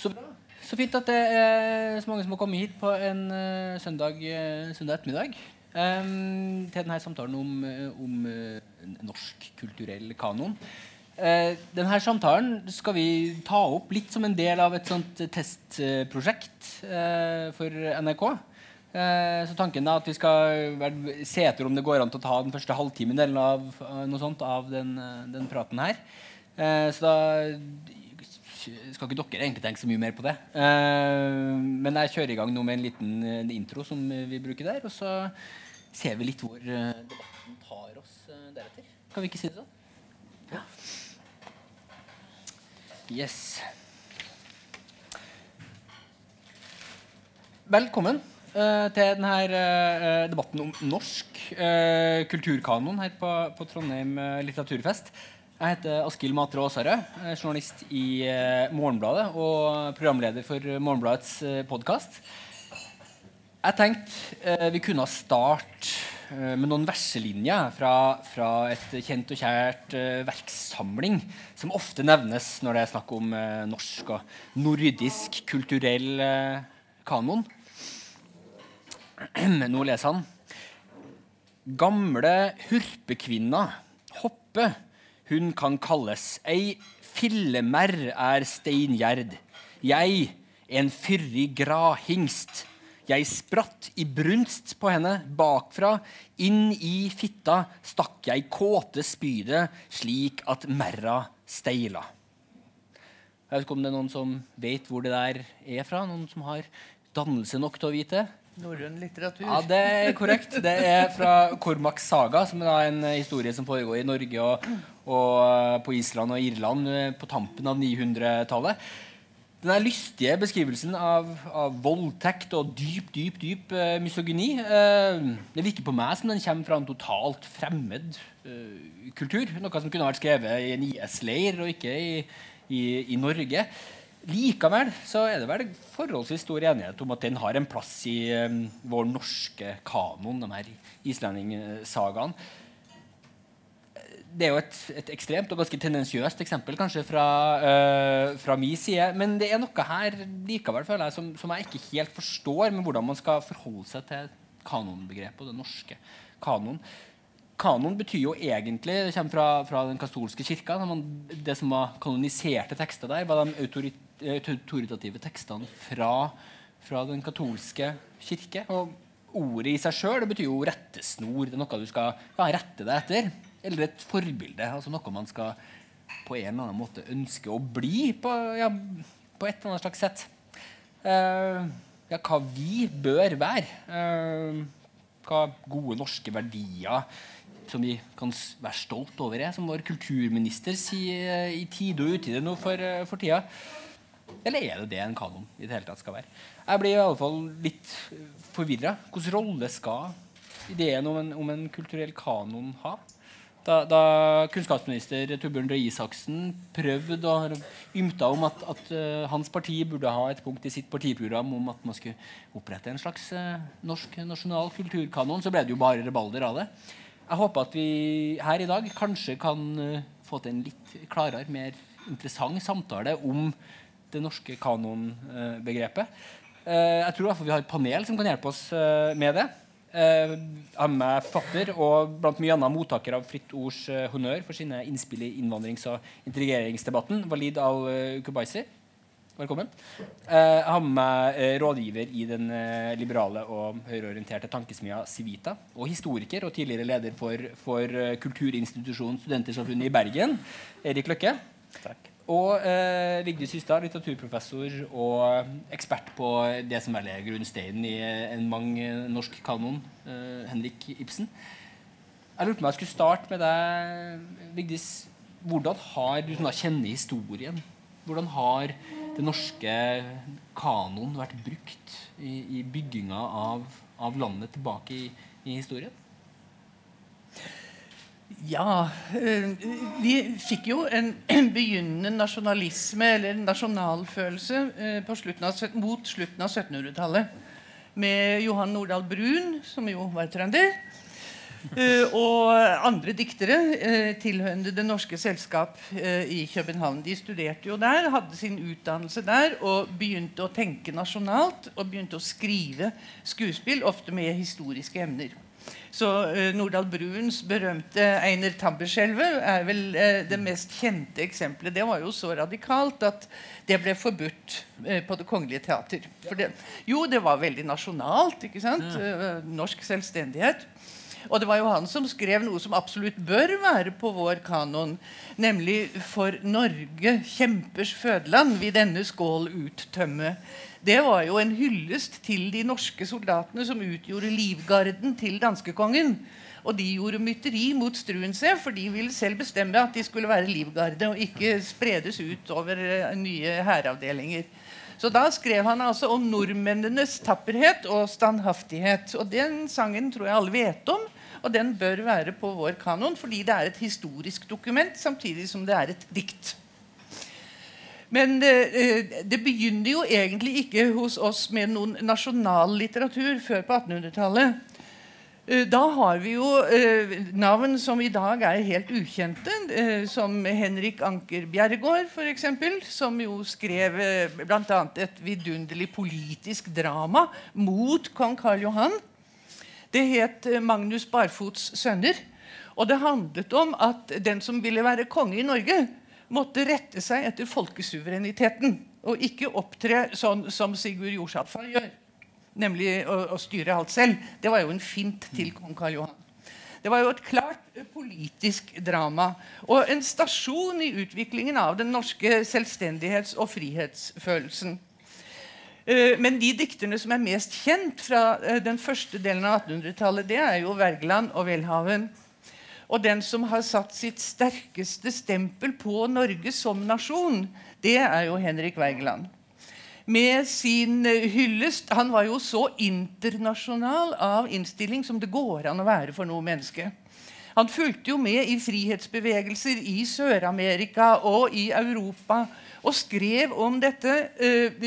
Så. Så fint at det er så mange som har kommet hit på en uh, søndag, uh, søndag, ettermiddag. Um, til denne samtalen om, uh, om norsk kulturell kanon. denne samtalen skal vi ta opp litt som en del av et sånt testprosjekt for NRK. så tanken er at vi skal se etter om det går an til å ta den første halvtimen av, noe sånt, av den, den praten her. så da skal ikke dere egentlig tenke så mye mer på det. Uh, men jeg kjører i gang nå med en liten uh, intro som vi bruker der. Og så ser vi litt hvor uh, debatten tar oss deretter. Kan vi ikke si det sånn? Ja. Yes. Velkommen til denne debatten om norsk kulturkanon her på, på Trondheim litteraturfest. Jeg heter Askild Matre Aasarød, journalist i eh, Morgenbladet og programleder for Morgenbladets eh, podkast. Jeg tenkte eh, vi kunne starte med noen verselinjer fra, fra, et kjent og kjært verkssamling som ofte nevnes når det er snakk om norsk og nordisk kulturell kanon. Nå leser han. Gamle hurpekvinna Hoppe hun kan kalles. Ei fillemerr er steingjerd. Jeg, en fyrig grahingst. Jeg spratt i brunst på henne bakfra. Inn i fitta stakk jeg kåte spydet slik at merra steila. Jeg vet ikke om det er noen som vet hvor det der er fra? Noen som har dannelse nok til å vite? Norrøn litteratur. Ja, Det er korrekt. Det er fra Kormaks saga, som er en historie som foregår i Norge og, og eh, på Island og Irland eh, på tampen av 900-tallet. Den lystige beskrivelsen av, av, voldtekt og dyp dyp, dyp uh, misogyni uh, Det virker på meg som den kommer fra en totalt fremmed uh, kultur. Noe som kunne vært skrevet i en IS-leir og ikke i, i, i Norge. Likevel så er det vel forholdsvis stor enighet om at den har en plass i um, vår norske kanon, de her islendingssagaene. Det er jo et, et, ekstremt og ganske tendensiøst eksempel kanskje fra, uh, fra min side. Men det er noe her likevel føler jeg, som, som jeg ikke helt forstår med hvordan man skal forholde seg til kanonbegrepet og den norske kanon kanon betyr jo egentlig Det kommer fra, fra den katolske kirka. Det som var kanoniserte tekster der, var de autoritative tekstene fra, fra den katolske kirke. Og ordet i seg sjøl betyr jo rettesnor. Det er noe du skal ja, rette deg etter. Eller et forbilde. altså Noe man skal på en eller annen måte ønske å bli på, ja, på et eller annet slags sett. Uh, ja, hva vi bør være. Uh, hva gode norske verdier som vi kan være stolt over, er, som vår kulturminister sier eh, i tide og utide nå for, eh, for tida. Eller er det det en kanon i det hele tatt skal være? Jeg blir i alle fall litt forvirra. Hvilken rolle skal ideen om en, om en kulturell kanon ha? Da, da kunnskapsminister Torbjørn Røe Isaksen prøvde og ymta om at, at uh, hans parti burde ha et punkt i sitt partiprogram om at man skulle opprette en slags uh, norsk nasjonal kulturkanon, så ble det jo bare rebalder av det. Jeg håper at vi her i dag kanskje kan uh, få til en litt klarere, mer interessant samtale om det norske kanonbegrepet. Uh, jeg tror i vi har et panel som kan hjelpe oss uh, med det. Jeg har med forfatter og blant mye annet mottaker av Fritt Ords honnør for sine innspill i innvandrings- og integreringsdebatten, Walid al-Kubaisi. Velkommen. Eh, jeg har med meg eh, rådgiver i den eh, liberale og høyreorienterte tankesmia Civita. Og historiker og tidligere leder for, for kulturinstitusjonen Studentersamfunnet i Bergen, Erik Løkke. Takk. Og eh, Vigdis Hystad, litteraturprofessor og ekspert på det som vel er grunnsteinen i en mang norsk kanon, eh, Henrik Ibsen. Jeg lurte på om jeg skulle starte med deg, Vigdis. Hvordan har du sånn, kjenner historien? Hvordan har den norske kanoen vært brukt i, i bygginga av, av, landet tilbake i, i historien? Ja øh, Vi fikk jo en begynnende nasjonalisme, eller nasjonalfølelse, øh, slutten av, mot slutten av 1700-tallet. Med Johan Nordahl Brun, som jo var trønder. Eh, og andre diktere tilhørende Det Norske Selskap i København. De studerte jo der, hadde sin utdannelse der og begynte å tenke nasjonalt og begynte å skrive skuespill, ofte med historiske emner. Så uh, Nordahl Bruens berømte 'Einer Tamberskjelvet' er vel uh, det mest kjente eksempelet. Det var jo så radikalt at det ble forbudt uh, på Det Kongelige Teater. Det, jo, det var veldig nasjonalt. ikke sant? norsk selvstendighet. Og det var jo han som skrev noe som absolutt bør være på vår kanon, nemlig 'For Norge, kjempers fødeland, vil denne skål uttømme' det var jo en hyllest til de norske soldatene som utgjorde livgarden til danskekongen. Og de gjorde mytteri mot Struensee, for de ville selv bestemme at de skulle være livgarde og ikke spredes ut over eh, nye hæravdelinger. Så da skrev han altså om nordmennenes tapperhet og standhaftighet. Og den sangen tror jeg alle vet om, og den bør være på vår kanon fordi det er et historisk dokument samtidig som det er et dikt. Men det, eh, det, begynner jo egentlig ikke hos oss med noen nasjonal litteratur før på 1800-tallet. Eh, da har vi jo eh, navn som i dag er helt ukjente, eh, som Henrik Anker Bjerregaard f.eks., som jo skrev eh, bl.a. et vidunderlig politisk drama mot kong Karl Johan. Det het 'Magnus Barfots sønner'. Og det handlet om at den som ville være konge i Norge, måtte rette seg etter folkesuvereniteten og ikke opptre sånn som Sigurd Jorsalfa gjør, nemlig å, å, styre alt selv. Det var jo en fint til kong Karl Johan. Det var jo et klart politisk drama og en stasjon i utviklingen av den norske selvstendighets- og frihetsfølelsen. Men de dikterne som er mest kjent fra den første delen av 1800-tallet, det er jo Wergeland og Welhaven. Og den som har satt sitt sterkeste stempel på Norge som nasjon, det er jo Henrik Wergeland. Med sin eh, hyllest Han var jo så internasjonal av innstilling som det går an å være for noe menneske. Han fulgte jo med i frihetsbevegelser i Sør-Amerika og i Europa og skrev om dette uh,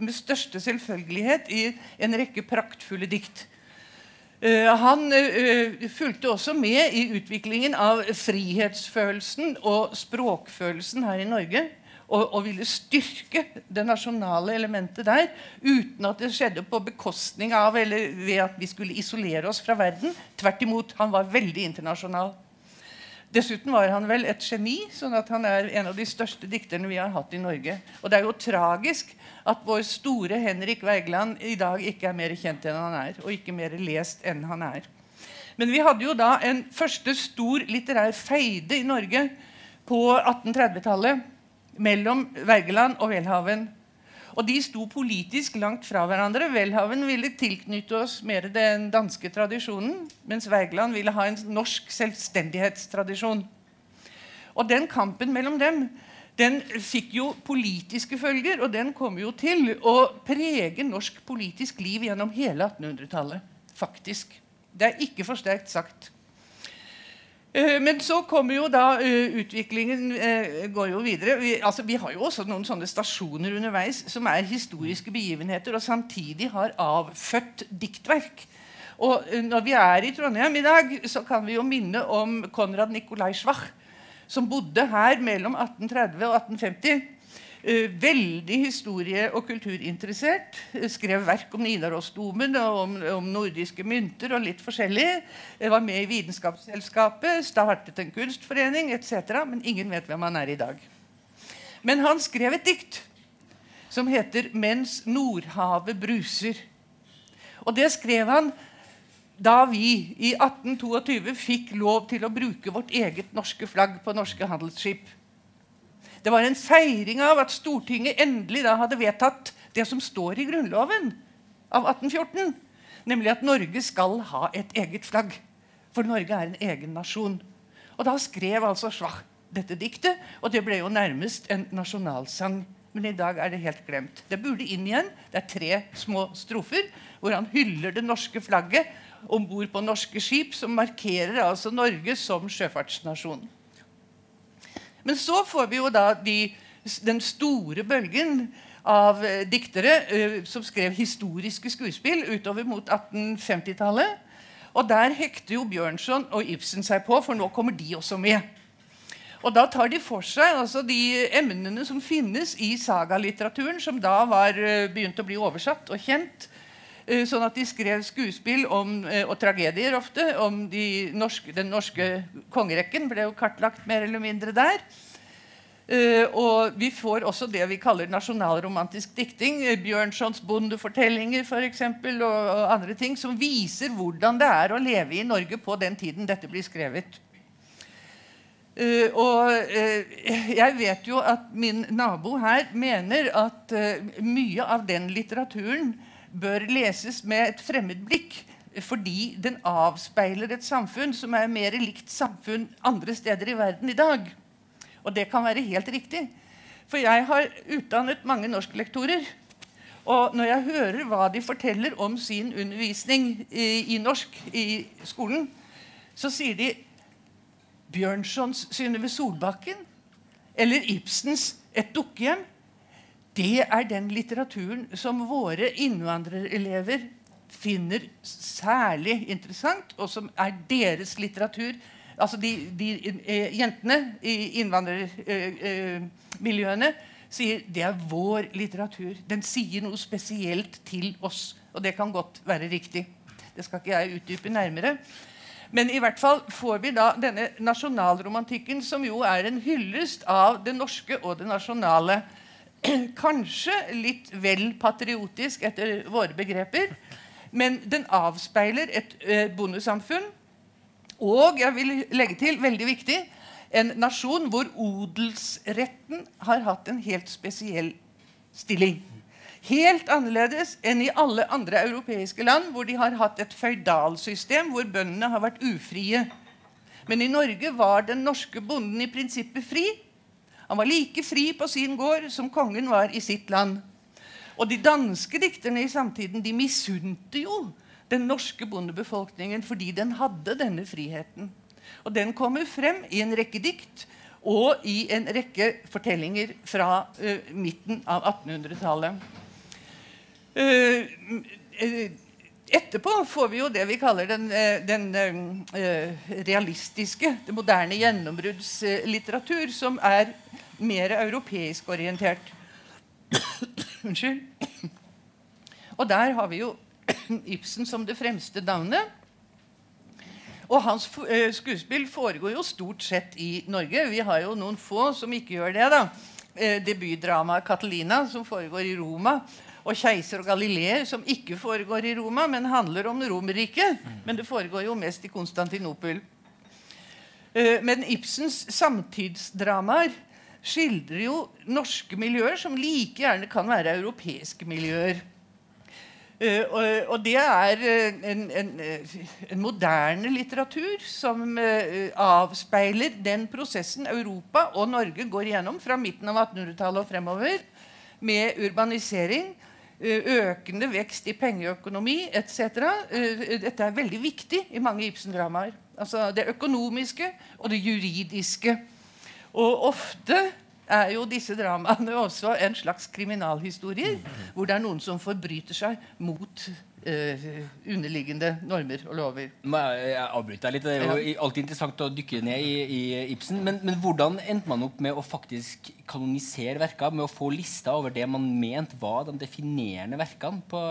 med største selvfølgelighet i en rekke praktfulle dikt. Uh, han uh, fulgte også med i utviklingen av frihetsfølelsen og språkfølelsen her i Norge. Og, og, ville styrke det nasjonale elementet der uten at det skjedde på bekostning av eller ved at vi skulle isolere oss fra verden. Tvert imot. Han var veldig internasjonal. Dessuten var han vel et geni, sånn at han er en av de største dikterne vi har hatt i Norge. Og det er jo tragisk at vår store Henrik Wergeland i dag ikke er mer kjent enn han er, og ikke mer lest enn han er. Men vi hadde jo da en første stor litterær feide i Norge på 1830-tallet mellom Wergeland og Welhaven. Og de sto politisk langt fra hverandre. Welhaven ville tilknytte oss mer den danske tradisjonen, mens Wergeland ville ha en norsk selvstendighetstradisjon. Og den kampen mellom dem den fikk jo politiske følger, og den kommer jo til å prege norsk politisk liv gjennom hele 1800-tallet. faktisk. Det er ikke for sterkt sagt. Eh, men så kommer jo da uh, utviklingen uh, går jo videre. Vi, altså, vi, har jo også noen sånne stasjoner underveis som er historiske begivenheter og samtidig har avfødt diktverk. Og Når vi er i Trondheim i dag, så kan vi jo minne om Konrad Nikolai Schwach, som bodde her mellom 1830 og 1850. Uh, veldig historie- og kulturinteressert. Uh, skrev verk om Nidarosdomen og om, om, nordiske mynter og litt forskjellig. Uh, var med i Vitenskapsselskapet, startet en kunstforening etc. Men ingen vet hvem han er i dag. Men han skrev et dikt som heter 'Mens Nordhavet bruser'. Og det skrev han da vi i 1822 fikk lov til å bruke vårt eget norske flagg på norske handelsskip. Det var en feiring av at Stortinget endelig da hadde vedtatt det som står i Grunnloven av 1814, nemlig at Norge skal ha et eget flagg. For Norge er en egen nasjon. Og Da skrev altså Schwach dette diktet, og det ble jo nærmest en nasjonalsang. Men i dag er det helt glemt. Det burde inn igjen. Det er tre små strofer hvor han hyller det norske flagget om bord på norske skip, som markerer altså Norge som sjøfartsnasjon. Men så får vi jo da de, den store bølgen av eh, diktere uh, som skrev historiske skuespill utover mot 1850-tallet. Og der hekter jo Bjørnson og Ibsen seg på, for nå kommer de også med. Og da tar de for seg altså de emnene som finnes i sagalitteraturen, som da var uh, begynt å bli oversatt og kjent. Uh, sånn at de skrev skuespill om, uh, og tragedier ofte om de norske, den norske kongerekken. Ble jo kartlagt mer eller mindre der. og vi får også det vi kaller nasjonalromantisk dikting. Bjørnsons bondefortellinger for eksempel, og andre ting som viser hvordan det er å leve i Norge på den tiden dette blir skrevet. Uh, og uh, jeg vet jo at min nabo her mener at uh, mye av den litteraturen bør leses med et fremmed blikk. Fordi den avspeiler et samfunn som er mer likt samfunn andre steder i verden i dag. Og det kan være helt riktig. For jeg har utdannet mange norsklektorer. Og når jeg hører hva de forteller om sin undervisning i, i norsk i skolen, så sier de Bjørnsons 'Synnøve Solbakken' eller Ibsens 'Et dukkehjem', det er den litteraturen som våre innvandrerelever finner særlig interessant, og som er deres litteratur. Altså de, de eh, Jentene i innvandrermiljøene eh, eh, sier det er vår litteratur. Den sier noe spesielt til oss. Og det kan godt være riktig. Det skal ikke jeg utdype nærmere. Men i hvert fall får vi da denne nasjonalromantikken, som jo er en hyllest av det norske og det nasjonale. Kanskje litt vel patriotisk etter våre begreper, men den avspeiler et eh, bondesamfunn. Og jeg vil legge til, veldig viktig, en nasjon hvor odelsretten har hatt en helt spesiell stilling. Helt annerledes enn i alle andre europeiske land hvor de har hatt et føydalsystem hvor bøndene har vært ufrie. Men i Norge var den norske bonden i prinsippet fri. Han var like fri på sin gård som kongen var i sitt land. Og de danske dikterne i samtiden de misunte jo den norske bondebefolkningen fordi den hadde denne friheten. Og den kommer frem i en rekke dikt og i en rekke fortellinger fra uh, midten av 1800-tallet. Uh, eh, etterpå får vi jo det vi kaller den, eh, den realistiske, det moderne gjennombruddslitteratur, som er mer europeisk orientert. Unnskyld. Og der har vi jo Ibsen som det fremste navnet. Og hans skuespill foregår jo stort sett i Norge. Vi har jo noen få som ikke gjør det. da. Debutdramaet 'Catalina', som foregår i Roma og keiser og Galileer, som ikke foregår i Roma, men handler om Romerriket. Men det foregår jo mest i Konstantinopel. Eh, men Ibsens samtidsdramaer skildrer jo norske miljøer som like gjerne kan være europeiske miljøer. Uh, og, og, det er uh, en, en, en, moderne litteratur som uh, avspeiler den prosessen Europa og Norge går igjennom fra midten av 1800-tallet og fremover, med urbanisering økende vekst i pengeøkonomi etc. Dette er veldig viktig i mange Ibsen-dramaer. Altså det økonomiske og det juridiske. Og ofte er jo disse dramaene også en slags kriminalhistorier, hvor det er noen som forbryter seg mot uh, underliggende normer og lover. Jeg avbryter deg litt. Det er jo alltid interessant å dykke ned i, i Ibsen. Men, men, hvordan endte man opp med å faktisk kanonisere verker? Med å få lista over det man mente var de definerende verkene på,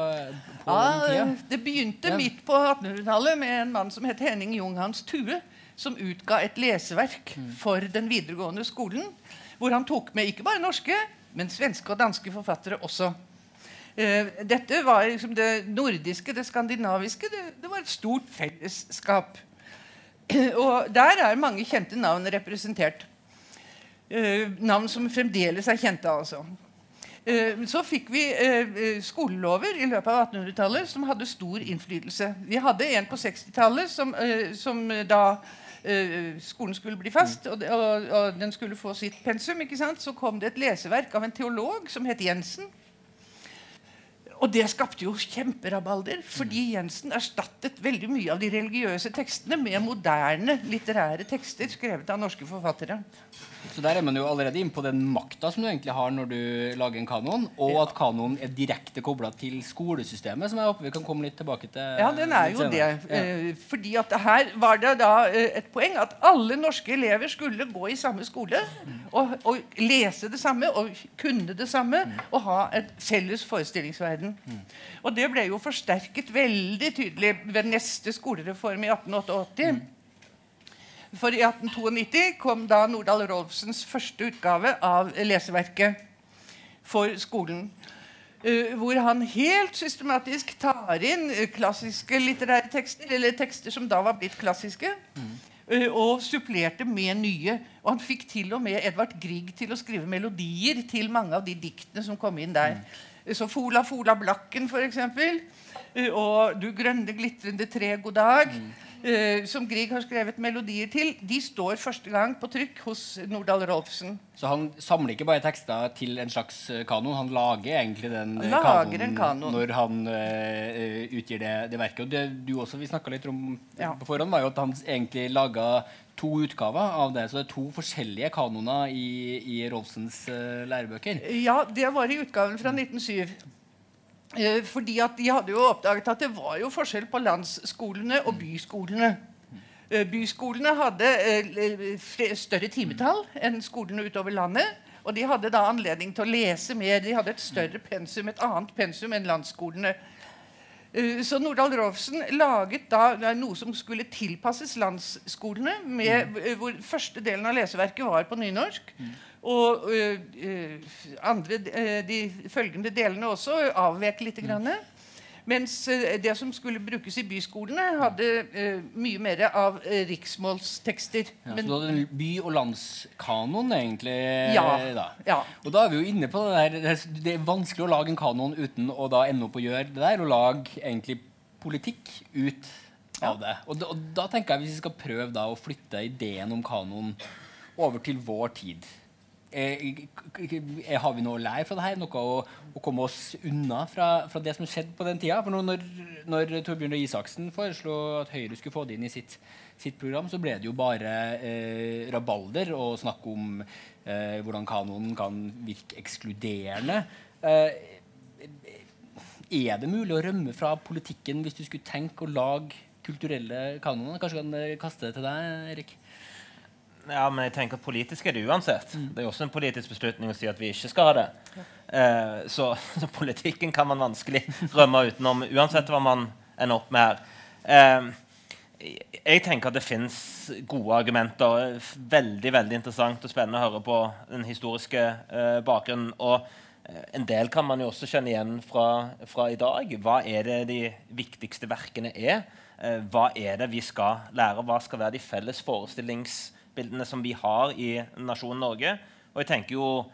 på ja, den tida? Det begynte ja. midt på 1800-tallet med en mann som het Henning Junghans Tue. Som utga et leseverk mm. for den videregående skolen. Hvor han tok med ikke bare norske, men svenske og danske forfattere også. Uh, dette var liksom det nordiske, det skandinaviske. Det, det var et stort fellesskap. Og der er mange kjente navn representert. Uh, navn som fremdeles er kjente. altså. Så fikk vi skolelover i løpet av 1800-tallet som hadde stor innflytelse. Vi hadde en på 60-tallet som, som, da skolen skulle bli fast, og, og, og, den skulle få sitt pensum. Så kom det et leseverk av en teolog som het Jensen og det skapte jo kjemperabalder, fordi Jensen erstattet veldig mye av de religiøse tekstene med moderne litterære tekster skrevet av norske forfattere. Så der er man jo allerede inne på den makta som du egentlig har når du lager en kanon, og at kanonen er direkte kobla til skolesystemet, som jeg håper vi kan komme litt tilbake til. Ja, den er jo det. Ja. Eh, fordi at her var det da eh, et poeng at alle norske elever skulle gå i samme skole og, og lese det samme og kunne det samme og ha et felles forestillingsverden. Og det ble jo forsterket veldig tydelig ved neste skolereform i 1888. For i 1892 kom da Nordahl Rolfsens første utgave av leseverket for skolen. Uh, hvor han helt systematisk tar inn klassiske litterære tekster, eller tekster som da var blitt klassiske, uh, og supplerte med nye. Og han fikk til og med Edvard Grieg til å skrive melodier til mange av de diktene som kom inn der. Så Fola Fola Blakken, f.eks. Uh, og Du grønne glitrende tre, god dag. Mm uh, som Grieg har skrevet melodier til, de står første gang på trykk hos Nordahl Rolfsen. Så han samler ikke bare tekster til en slags eh, kanon, han lager egentlig den eh, lager kanonen kanon. når han uh, utgir det, det, verket. Og det du også vi snakka litt om ja. på forhånd, var jo at han egentlig laga to utgaver av det. Så det er to forskjellige kanoner i, i Rolfsens uh, lærebøker. Ja, det var i utgaven fra 1907. Eh, fordi at De hadde jo oppdaget at det var jo forskjell på landsskolene og byskolene. Eh, byskolene hadde større timetall enn skolene utover landet. Og de hadde da anledning til å lese mer. De hadde et større pensum, et annet pensum enn landsskolene. Så Nordahl Rolfsen laget da noe som skulle tilpasses landsskolene. Med, hvor første delen av leseverket var på nynorsk. Og uh, andre, de følgende delene også avvek litt. Grann. Mens det som skulle brukes i byskolene, hadde uh, mye mer av uh, riksmålstekster. Ja, Men, så du hadde by- og landskanon, egentlig? Ja, da. ja. Og da er vi jo inne på det der Det er vanskelig å lage en kanon uten å da ende opp å gjøre det der, og lage egentlig politikk ut av det. Og da, og da tenker jeg hvis vi skal prøve da å flytte ideen om kanon over til vår tid er, har vi noe å lære fra det her? Noe å, å komme oss unna fra, fra, det som skjedde på den tida? For når, når Torbjørn Røe Isaksen foreslo at Høyre skulle få det inn i sitt, sitt program, så ble det jo bare eh, rabalder og snakk om eh, hvordan kanonen kan virke ekskluderende. Eh, er det mulig å rømme fra politikken hvis du skulle tenke å lage kulturelle kanoner? Kanskje kan kaste det til deg, Erik? Ja, men jeg tenker Politisk er det uansett. Mm. Det er også en politisk beslutning å si at vi ikke skal ha det. Eh, så, så, politikken kan man vanskelig rømme utenom, uansett hva man ender opp med her. Eh, jeg tenker at det fins gode argumenter. Veldig veldig interessant og spennende å høre på den historiske eh, bakgrunnen. Og eh, en del kan man jo også kjenne igjen fra, fra, i dag. Hva er det de viktigste verkene er? Eh, hva er det vi skal lære? Hva skal være de felles forestillings maktbildene som vi har i nasjonen Norge. Og jeg tenker jo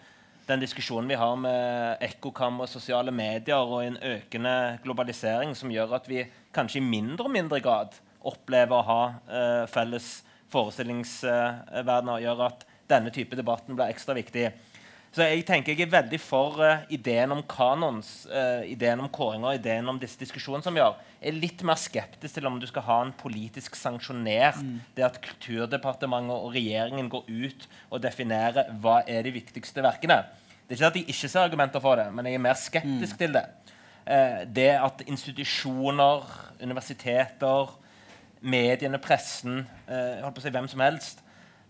den diskusjonen vi har med ekkokammer, sosiale medier og en økende globalisering som gjør at vi kanskje i mindre og mindre grad opplever å ha eh, felles forestillingsverdener, gjør at denne type debatten blir ekstra viktig. Så jeg tenker jeg er veldig for uh, ideen om kanons, uh, ideen om kåringer, ideen om disse diskusjonene som vi har. Jeg er litt mer skeptisk til om du skal ha en politisk sanksjonert mm. det at Kulturdepartementet og regjeringen går ut og definerer hva er de viktigste verkene. Det er ikke at jeg ikke ser argumenter for det, men jeg er mer skeptisk mm. til det. Uh, det at institusjoner, universiteter, mediene, pressen, holdt på å si hvem som helst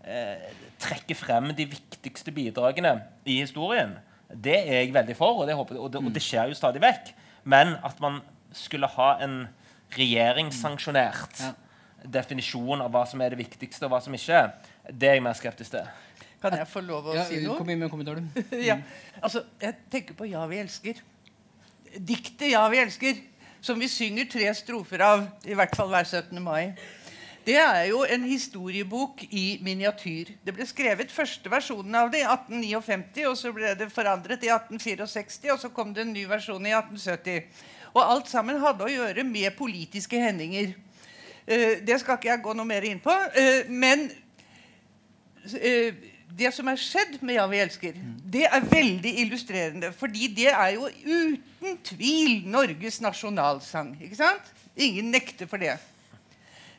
eh, trekker frem de viktigste bidragene i historien. Det er jeg veldig for, og det, håper, og det, og det skjer jo stadig vekk. Men at man skulle ha en regjeringssanksjonert ja. definisjon av hva som er det viktigste, og hva som ikke, det er jeg mer skeptisk til. Kan jeg få lov å ja, si noe? Kom inn med en kommentar, du. ja. altså, jeg tenker på 'Ja, vi elsker'. Diktet 'Ja, vi elsker', som vi synger tre strofer av, i hvert fall hver 17. mai. Det er jo en historiebok i miniatyr. Det ble skrevet første versjonen av det i 1859, og så ble det forandret i 1864, og så kom det en ny versjon i 1870. Og alt sammen hadde å gjøre med politiske hendinger. Uh, det skal ikke jeg gå noe mer inn på. Uh, men uh, det som er skjedd med 'Ja, vi elsker', det er veldig illustrerende. Fordi det er jo uten tvil Norges nasjonalsang. ikke sant? Ingen nekter for det.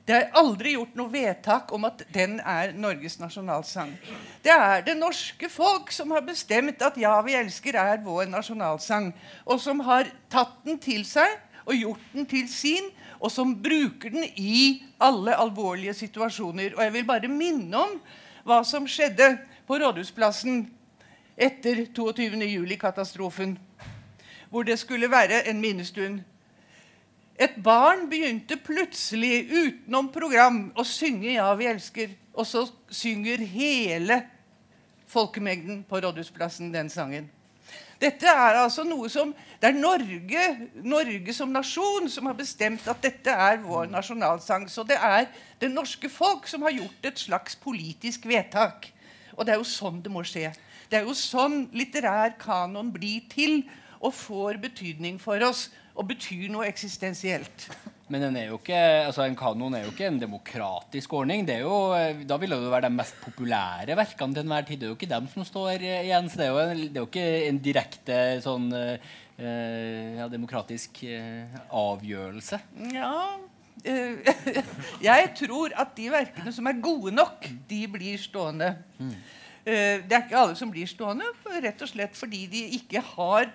Det er aldri gjort noe vedtak om at den er Norges nasjonalsang. Det er det norske folk som har bestemt at 'Ja, vi elsker' er vår nasjonalsang. Og som har tatt den til seg og gjort den til sin, og som bruker den i alle alvorlige situasjoner. Og jeg vil bare minne om hva som skjedde på Rådhusplassen etter 22. juli-katastrofen, hvor det skulle være en minnestund. Et barn begynte plutselig utenom program å synge 'Ja, vi elsker', og så synger hele folkemengden på Rådhusplassen den sangen. Dette er altså noe som, Det er Norge, Norge som nasjon som har bestemt at dette er vår nasjonalsang. Så det er det norske folk som har gjort et slags politisk vedtak. Og det er jo sånn det må skje. Det er jo sånn litterær kanon blir til og får betydning for oss og betyr noe eksistensielt. Men den er jo ikke, altså en kanon er jo ikke en demokratisk ordning. Det er jo, eh, da vil det jo være de mest populære verkene til enhver tid. Det er jo ikke dem som står igjen. så Det er jo, en, det er jo ikke en direkte sånn eh, ja, demokratisk eh, avgjørelse. Ja eh, Jeg tror at de verkene som er gode nok, de blir stående. Mm. det er ikke alle som blir stående, rett og slett fordi de ikke har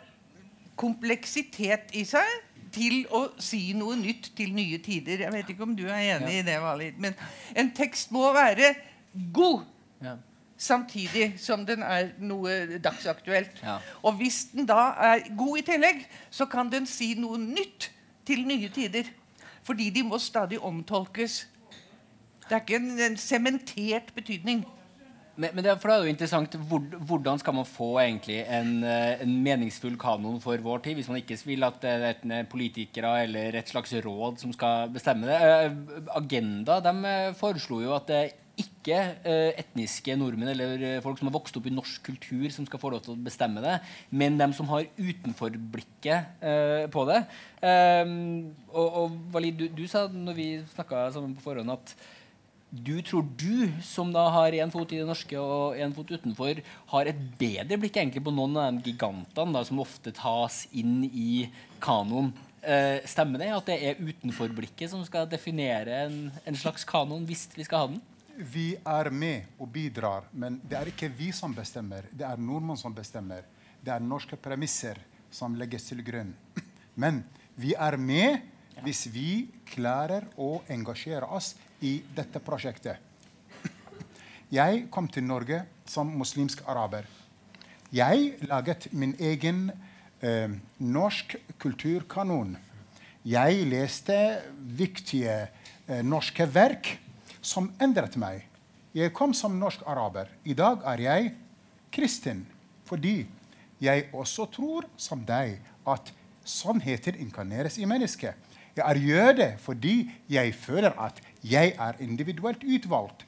kompleksitet i seg til å si noe nytt til nye tider. Jeg vet ikke om du er enig Ja. i det, Valid. Men en tekst må være god Ja. samtidig som den er noe dagsaktuelt. Ja. Og hvis den da er god i tillegg, så kan den si noe nytt til nye tider. Fordi de må stadig omtolkes. Det er ikke en en sementert betydning. Men, men det, for det er jo interessant hvor, Hvordan skal man få egentlig en, eh, en meningsfull kanon for vår tid, hvis man ikke vil at det er politikere eller et slags råd som skal bestemme det? Eh, Agenda de eh, foreslo jo at det ikke eh, etniske nordmenn eller eh, folk som har vokst opp i norsk kultur, som skal få lov til å bestemme det, men dem som har utenforblikket eh, på det. Eh, og, og Walid, du, du sa når vi snakka sammen på forhånd, at du tror du, som da har én fot i det norske og én fot utenfor, har et bedre blikk egentlig på noen av de gigantene da, som ofte tas inn i kanoen. Eh, stemmer det at det er utenforblikket som skal definere en, en slags kanon hvis vi skal ha den? Vi er med og bidrar, men det er ikke vi som bestemmer. Det er nordmenn som bestemmer. Det er norske premisser som legges til grunn. Men vi er med hvis vi klarer å engasjere oss i dette prosjektet. Jeg kom til Norge som muslimsk araber. Jeg laget min egen eh, norsk kulturkanon. Jeg leste viktige eh, norske verk som endret meg. Jeg kom som norsk araber. I dag er jeg kristen fordi jeg også tror, som deg, at sannheter inkarneres i mennesket. Jeg er jøde fordi jeg føler at jeg er individuelt utvalgt.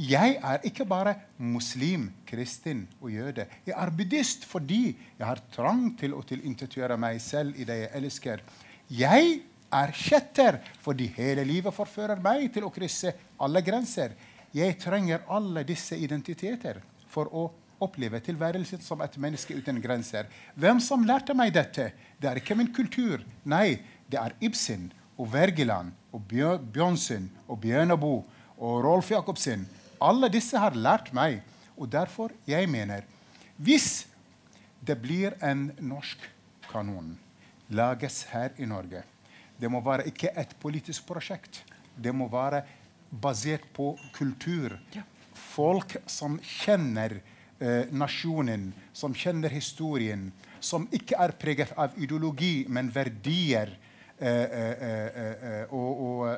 Jeg er ikke bare muslim, kristen og jøde. Jeg er buddhist fordi jeg har trang til å tilintetgjøre meg selv i det jeg elsker. Jeg er kjetter fordi hele livet forfører meg til å krysse alle grenser. Jeg trenger alle disse identiteter for å oppleve tilværelsen som et menneske uten grenser. Hvem som lærte meg dette? Det er ikke min kultur. Nei, det er Ibsen og Wergeland og Bjørnsen og Bjørneboe og Rolf Jacobsen. Alle disse har lært meg. Og derfor jeg mener hvis det blir en norsk kanon lages her i Norge Det må være ikke et politisk prosjekt. Det må være basert på kultur. Folk som kjenner eh, nasjonen, som kjenner historien, som ikke er preget av ideologi, men verdier. Eh, eh, eh, og,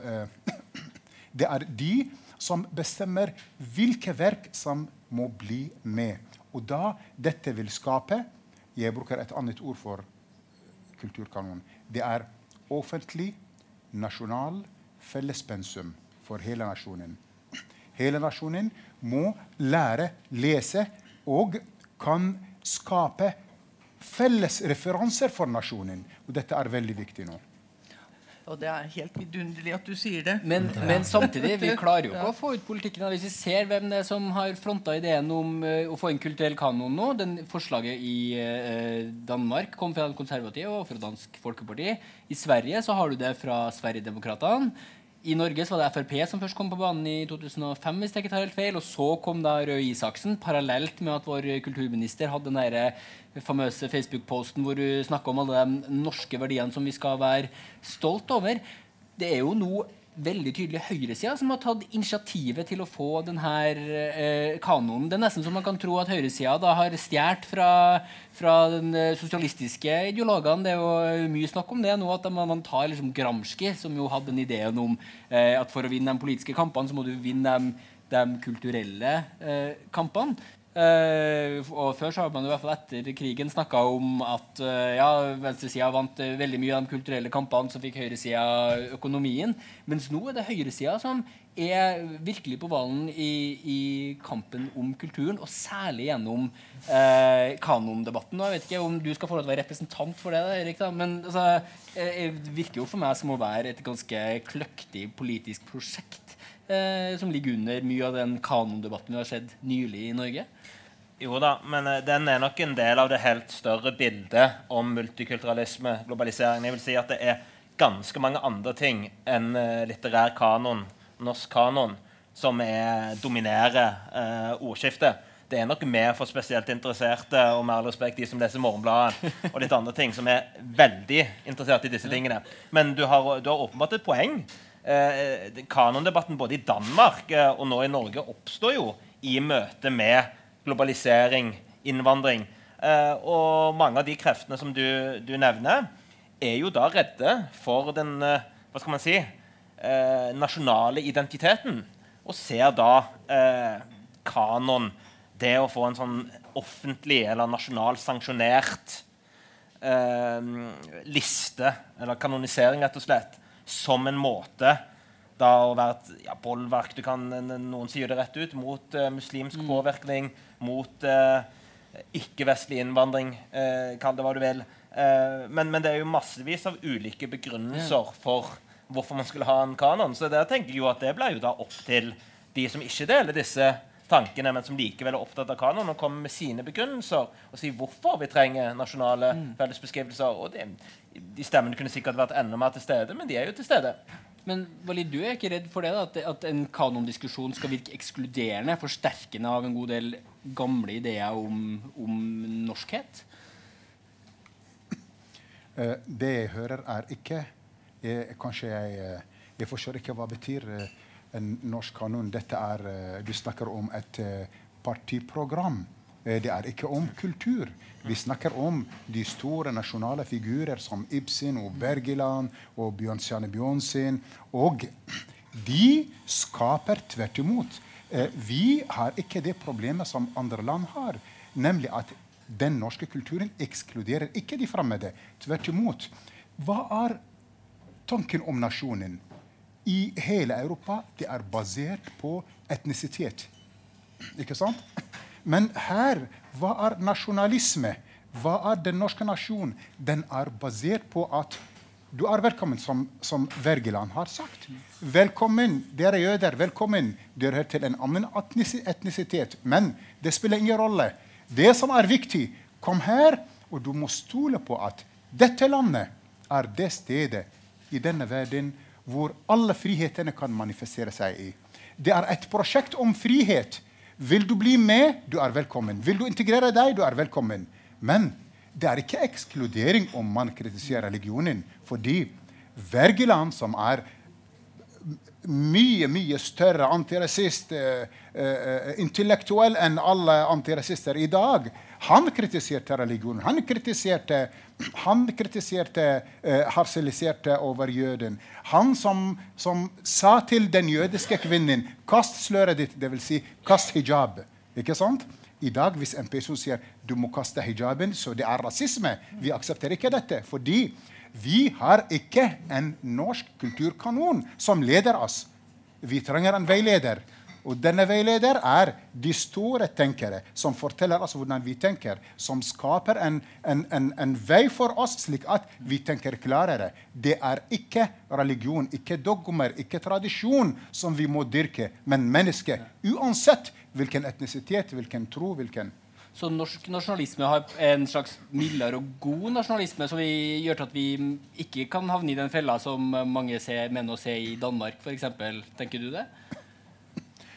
det er de som bestemmer hvilke verk som må bli med. Og da dette vil skape Jeg bruker et annet ord for kulturkanon. Det er offentlig, nasjonal fellespensum for hele nasjonen. Hele nasjonen må lære lese og kan skape felles referanser for nasjonen. Og dette er veldig viktig nå. Og det er helt vidunderlig at du sier det. Men, men samtidig, vi klarer jo ikke å få ut politikken. Hvis vi ser hvem det er som har fronta ideen om uh, å få inn kulturell kanon nå den Forslaget i uh, Danmark kom fra konservative og fra Dansk Folkeparti. I Sverige så har du det fra Sverigedemokraterna. I Norge så var det Frp som først kom på banen i 2005, hvis jeg ikke tar helt feil. Og så kom da Røe Isaksen, parallelt med at vår kulturminister hadde den der famøse Facebook-posten hvor hun snakka om alle de norske verdiene som vi skal være stolt over. Det er jo nå veldig tydelig høyresida som har tatt initiativet til å få denne eh, kanonen. Det er nesten som man kan tro at høyresida da har stjålet fra, fra den eh, sosialistiske ideologene. Det er jo mye snakk om det nå, at man tar liksom Gramsci, som jo hadde den ideen om eh, at for å vinne de politiske kampene, så må du vinne de, de kulturelle eh, kampene. Uh, og Før så har man i hvert fall etter krigen snakka om at uh, ja, venstresida vant uh, veldig mye av de kulturelle kampene, så fikk høyresida økonomien. Mens nå er det høyresida som er virkelig på ballen i, i, kampen om kulturen, og særlig gjennom kanondebatten. Og jeg vet ikke om du skal få lov til å være representant for det, Erik, da, men altså, det virker jo for meg som å være et ganske kløktig politisk prosjekt. Som ligger under mye av den kanondebatten vi har sett nylig i Norge. Jo da, men uh, den er nok en del av det helt større bildet om multikulturalisme, globalisering. Jeg vil si at det er ganske mange andre ting enn uh, litterær kanon, norsk kanon, som er, dominerer eh, ordskiftet. Det er nok mer for spesielt interesserte og med all respekt de som leser Morgenbladet og litt andre ting, som er veldig interessert i disse tingene. Men du har, du har åpenbart et poeng. Eh, kanondebatten både i Danmark og nå i Norge oppstår jo i møte med globalisering, innvandring. Eh, og mange av de kreftene som du, du, nevner, er jo da redde for den eh, hva skal man si, eh, nasjonale identiteten. Og ser da eh, kanon, det å få en sånn offentlig eller nasjonal sanksjonert eh, liste, eller kanonisering, rett og slett, som en måte da å være et ja, bolverk du kan, Noen sier det rett ut mot uh, muslimsk mm. påvirkning, mot uh, ikke-vestlig innvandring. Uh, kall det hva du vil. Men, men, det er jo massevis av ulike begrunnelser for hvorfor man skulle ha en kanon. Så der tenker jeg jo at det blir jo da opp til de som ikke deler disse tankene, men som likevel er opptatt av kanon, og kommer med sine begrunnelser og sier hvorfor vi trenger nasjonale mm. fellesbeskrivelser. Og det, de stemmene kunne sikkert vært enda mer til stede, men de er jo til stede. Men Valid, du er ikke redd for det? Da, at, at en kanondiskusjon skal virke ekskluderende, forsterkende av en god del gamle ideer om, om norskhet? Uh, det jeg hører, er ikke jeg, Kanskje jeg, eh, jeg forstår ikke hva betyr uh, en norsk kanon. Dette er, uh, Du snakker om et partiprogram. Det er ikke om kultur. Vi snakker om de store nasjonale figurer som Ibsen og Bergeland og Bjørnstjerne Bjørnsen. Og de skaper tvert imot. Eh, vi har ikke det problemet som andre land har, nemlig at den norske kulturen ekskluderer ikke de fremmede. Tvert imot. Hva er tanken om nasjonen? I hele Europa det er basert på etnisitet. Ikke sant? Men her, hva er nasjonalisme? Hva er den norske nasjonen? Den er basert på at du er velkommen, som, som Wergeland har sagt. Velkommen, dere jøder. Velkommen. Dere hører til en annen etnisitet. Men det spiller ingen rolle. Det som er viktig, kom her, og du må stole på at dette landet er det stedet i denne verden hvor alle frihetene kan manifestere seg i. Det er et prosjekt om frihet. Vil du bli med, du er velkommen. Vil du integrere deg, du er velkommen. Men det er ikke ekskludering om man kritiserer religionen. Fordi Wergeland, som er mye mye større antirasist, uh, uh, intellektuell enn alle antirasister i dag. Han kritiserte religionen. Han kritiserte, han kritiserte uh, harseliserte over jøden. Han som, som, sa til den jødiske kvinnen 'Kast sløret ditt', dvs. Si, 'kast hijab'. Ikke sant? I dag, hvis en person sier du må kaste hijaben, så det er rasisme. Vi aksepterer ikke dette. fordi vi har ikke en norsk kulturkanon som leder oss. Vi trenger en veileder. Og denne veileder er de store tenkere som forteller oss hvordan vi tenker, som skaper en, en, en, en vei for oss slik at vi tenker klarere. Det er ikke religion, ikke dogmer, ikke tradisjon som vi må dyrke, men mennesket. Uansett hvilken etnisitet, hvilken tro, hvilken Så norsk nasjonalisme har en slags mildere og god nasjonalisme som gjør til at vi ikke kan havne i den fella som mange ser, mener å se i Danmark, f.eks. Tenker du det?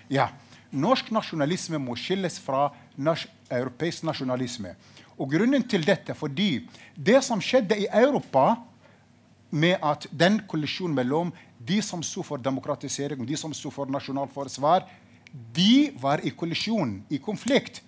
Ja. Norsk nasjonalisme må skilles fra nas europeisk nasjonalisme. Og grunnen til dette fordi det som skjedde i Europa med at den kollisjonen mellom de som sto for demokratisering og de som sto for nasjonalforsvar, de var i kollisjon, i konflikt.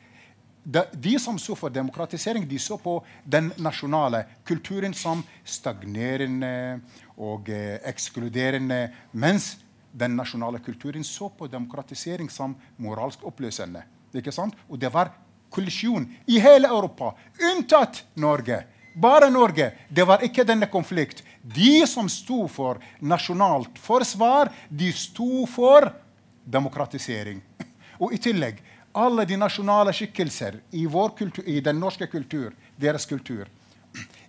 De, de som så for demokratisering, de så på den nasjonale kulturen som stagnerende og eh, ekskluderende, mens den nasjonale kulturen så på demokratisering som moralsk oppløsende. Ikke sant? Og det var kollisjon i hele Europa, unntatt Norge. Bare Norge. Det var ikke denne konflikt. De som sto for nasjonalt forsvar, de sto for demokratisering. Og i tillegg alle de nasjonale skikkelser i, kultur, i den norske kultur, deres kultur,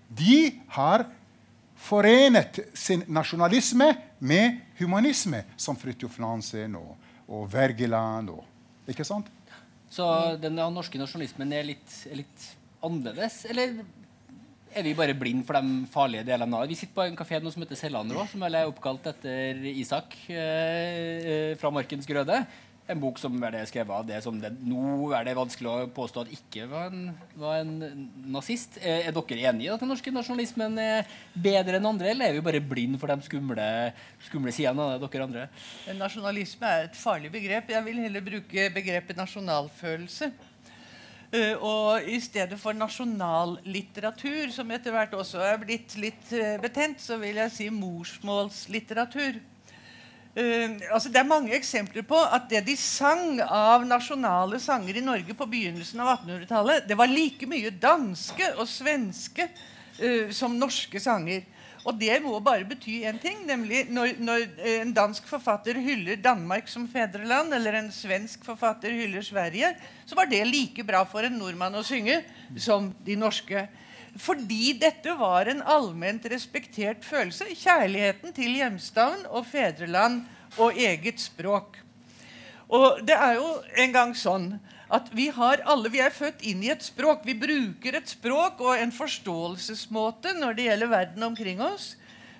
de har forenet sin nasjonalisme med humanisme, som Fridtjof Nansen og, og Wergeland. Og, ikke sant? Så den norske nasjonalismen er litt, er litt annerledes? Eller er vi bare blind for de farlige delene av det? Vi sitter på en kafé som heter Sellandrå, som er oppkalt etter Isak eh, eh, fra Markens Grøde en bok som er det skrevet av det som det, nå er det vanskelig å påstå at ikke var en, var en nazist. Er, er, dere enige i at den norske nasjonalismen er bedre enn andre, eller er vi bare blind for de skumle, skumle sidene av dere andre? Nasjonalisme er et farlig begrep. Jeg vil heller bruke begrepet nasjonalfølelse. Uh, og i stedet for nasjonallitteratur, som etter hvert også er blitt litt uh, betent, så vil jeg si morsmålslitteratur. Uh, altså det er mange eksempler på at det de sang av nasjonale sanger i Norge på begynnelsen av 1800-tallet, det var like mye danske og svenske uh, som norske sanger. Og det må bare bety én ting, nemlig når, når, en dansk forfatter hyller Danmark som fedreland, eller en svensk forfatter hyller Sverige, så var det like bra for en nordmann å synge som de norske. Fordi dette var en allment respektert følelse. Kjærligheten til hjemstavn og fedreland og eget språk. Og det er jo en gang sånn at vi har alle vi er født inn i et språk. Vi bruker et språk og en forståelsesmåte når det gjelder verden omkring oss,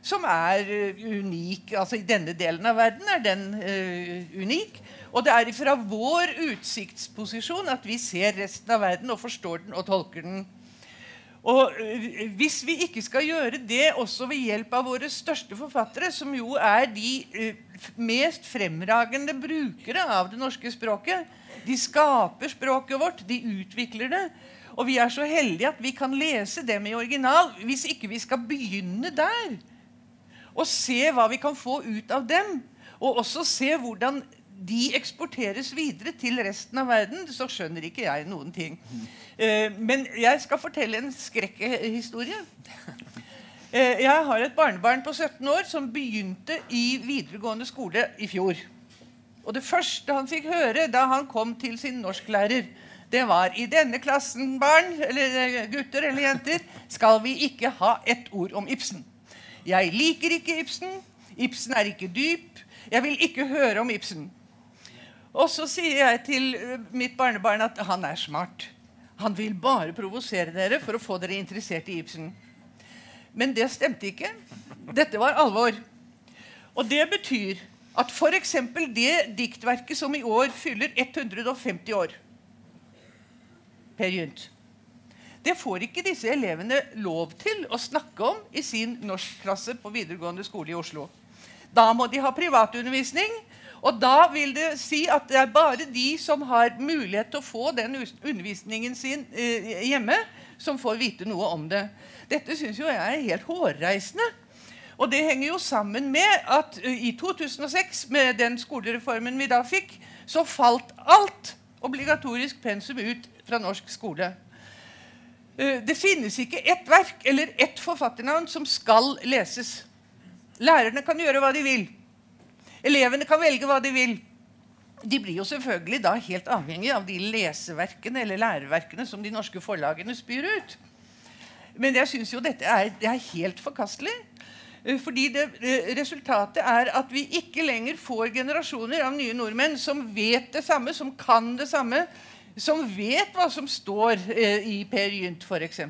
som er uh, unik. Altså I denne delen av verden er den uh, unik. Og det er fra vår utsiktsposisjon at vi ser resten av verden og forstår den og tolker den. Og eh, Hvis vi ikke skal gjøre det også ved hjelp av våre største forfattere, som jo er de uh, mest fremragende brukere av det norske språket De skaper språket vårt, de utvikler det. Og vi er så heldige at vi kan lese dem i original. Hvis ikke vi skal begynne der og se hva vi kan få ut av dem, og også se hvordan de eksporteres videre til resten av verden, så skjønner ikke jeg noen ting. Uh, men jeg skal fortelle en skrekkhistorie. Uh, jeg har et barnebarn på 17 år som begynte i videregående skole i fjor. Og det første han fikk høre da han kom til sin norsklærer, det var i denne klassen, barn, eller eh, gutter eller jenter, skal vi ikke ha ett ord om Ibsen. Jeg liker ikke Ibsen. Ibsen er ikke dyp. Jeg vil ikke høre om Ibsen. Og så sier jeg til eh, mitt barnebarn at han er smart. Han vil bare provosere dere for å få dere interessert i Ibsen. Men det stemte ikke. Dette var alvor. Og det betyr at f.eks. det diktverket som i år fyller 150 år Per Gynt. Det får ikke disse elevene lov til å snakke om i sin norskklasse på videregående skole i Oslo. Da må de ha privatundervisning, og da vil det si at det er bare de som har mulighet til å få den undervisningen sin eh, hjemme, som får vite noe om det. Dette syns jeg er helt hårreisende. Og det henger jo sammen med at uh, i 2006, med den skolereformen vi da fikk, så falt alt obligatorisk pensum ut fra norsk skole. Uh, det finnes ikke ett verk eller ett forfatternavn som skal leses. Lærerne kan gjøre hva de vil. Elevene kan velge hva de vil. de blir jo selvfølgelig da helt avhengig av de leseverkene eller læreverkene som de norske forlagene spyr ut. Men jeg syns jo dette er, det er helt forkastelig. Eh, fordi det, eh, Resultatet er at vi ikke lenger får generasjoner av nye nordmenn som vet det samme, som kan det samme, som vet hva som står eh, i Per Gynt f.eks.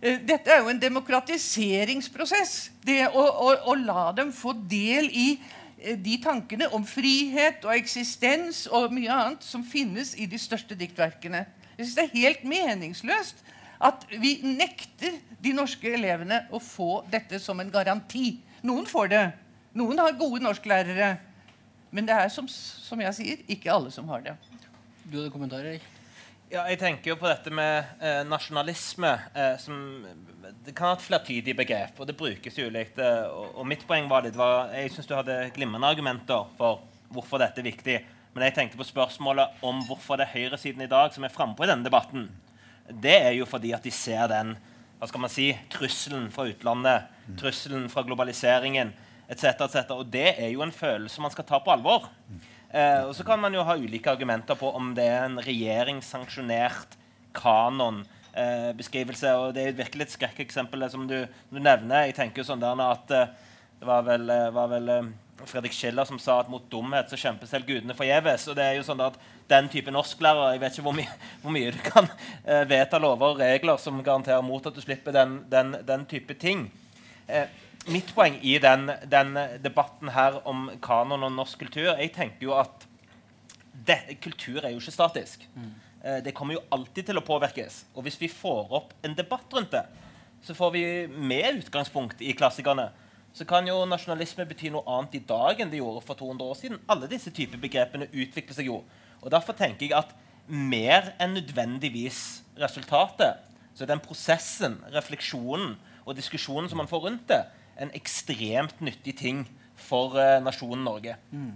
Eh, dette er jo en demokratiseringsprosess. Det å, å, å la dem få del i de tankene om frihet og eksistens og mye annet som finnes i de største diktverkene. Jeg synes Det er helt meningsløst at vi nekter de norske elevene å få dette som en garanti. Noen får det. Noen har gode norsklærere. Men det er som, som jeg sier, ikke alle som har det. Du hadde kommentarer? Ja, jeg tenker jo på dette med eh, nasjonalisme eh, som Det kan ha et flertydig begrep, og det brukes ulikt. Eh, og, og, mitt poeng var litt var, Jeg syns du hadde glimrende argumenter for hvorfor dette er viktig. Men jeg tenkte på spørsmålet om hvorfor det er høyresiden i dag som er frampå i denne debatten. Det er jo fordi at de ser den hva skal man si, trusselen fra utlandet, trusselen fra globaliseringen etc. Et og det er jo en følelse man skal ta på alvor. Eh, og så kan man jo ha ulike argumenter på om det er en regjeringssanksjonert kanonbeskrivelse. Eh, og det er virkelig et skrekkeksempel som du, du, nevner. Jeg tenker jo sånn der at eh, det var vel, eh, var vel eh, Fredrik Schiller som sa at mot dumhet så kjemper selv gudene forgjeves. Og det er jo sånn at den type norsklærer Jeg vet ikke hvor, my hvor mye du kan vedta lover og regler som garanterer mot at du slipper den, den, den type ting. Eh, mitt poeng i den, den, debatten her om kanon og norsk kultur Jeg tenker jo at det, kultur er jo ikke statisk. Mm. Eh, det kommer jo alltid til å påvirkes. Og hvis vi får opp en debatt rundt det, så får vi med utgangspunkt i klassikerne. Så kan jo nasjonalisme bety noe annet i dag enn det gjorde for 200 år siden. Alle disse typer begrepene utvikler seg jo. Og Derfor tenker jeg at mer enn nødvendigvis resultatet, så er den prosessen, refleksjonen og diskusjonen som man får rundt det, en ekstremt nyttig ting for uh, nasjonen Norge. Mm.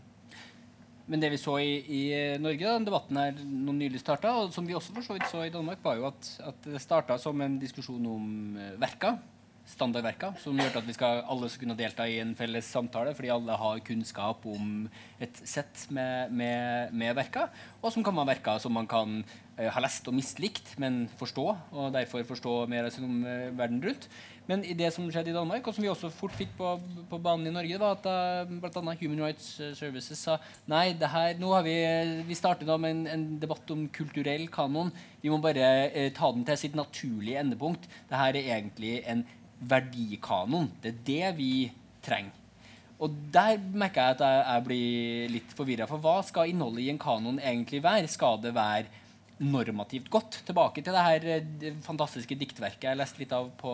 Men det vi så i, i Norge, da, den debatten her noen nylig starta, og som vi også for så vidt så i Danmark, var jo at, at det starta som en diskusjon om uh, verka. Standardverka, som gjør at vi skal, alle skal kunne delta i en felles samtale, fordi alle har kunnskap om et sett med, med, med verka, Og som kan være verka som man kan uh, ha lest og mislikt, men forstå, og derfor forstå mer uh, verden rundt. Men det som skjedde i Danmark, og som vi også fort fikk på, på banen i Norge, var at uh, bl.a. Human Rights eh, Services sa nei, det her, nå har vi, vi startet med en, en, debatt om kulturell kanon. Vi må bare eh, ta den til sitt naturlige endepunkt. Dette er egentlig en verdikanon. Det er det vi trenger. Og der merker jeg at jeg, jeg blir litt forvirra. For hva skal innholdet i en kanon egentlig være? Skal det være normativt godt. Tilbake til det her det fantastiske diktverket jeg leste litt av på,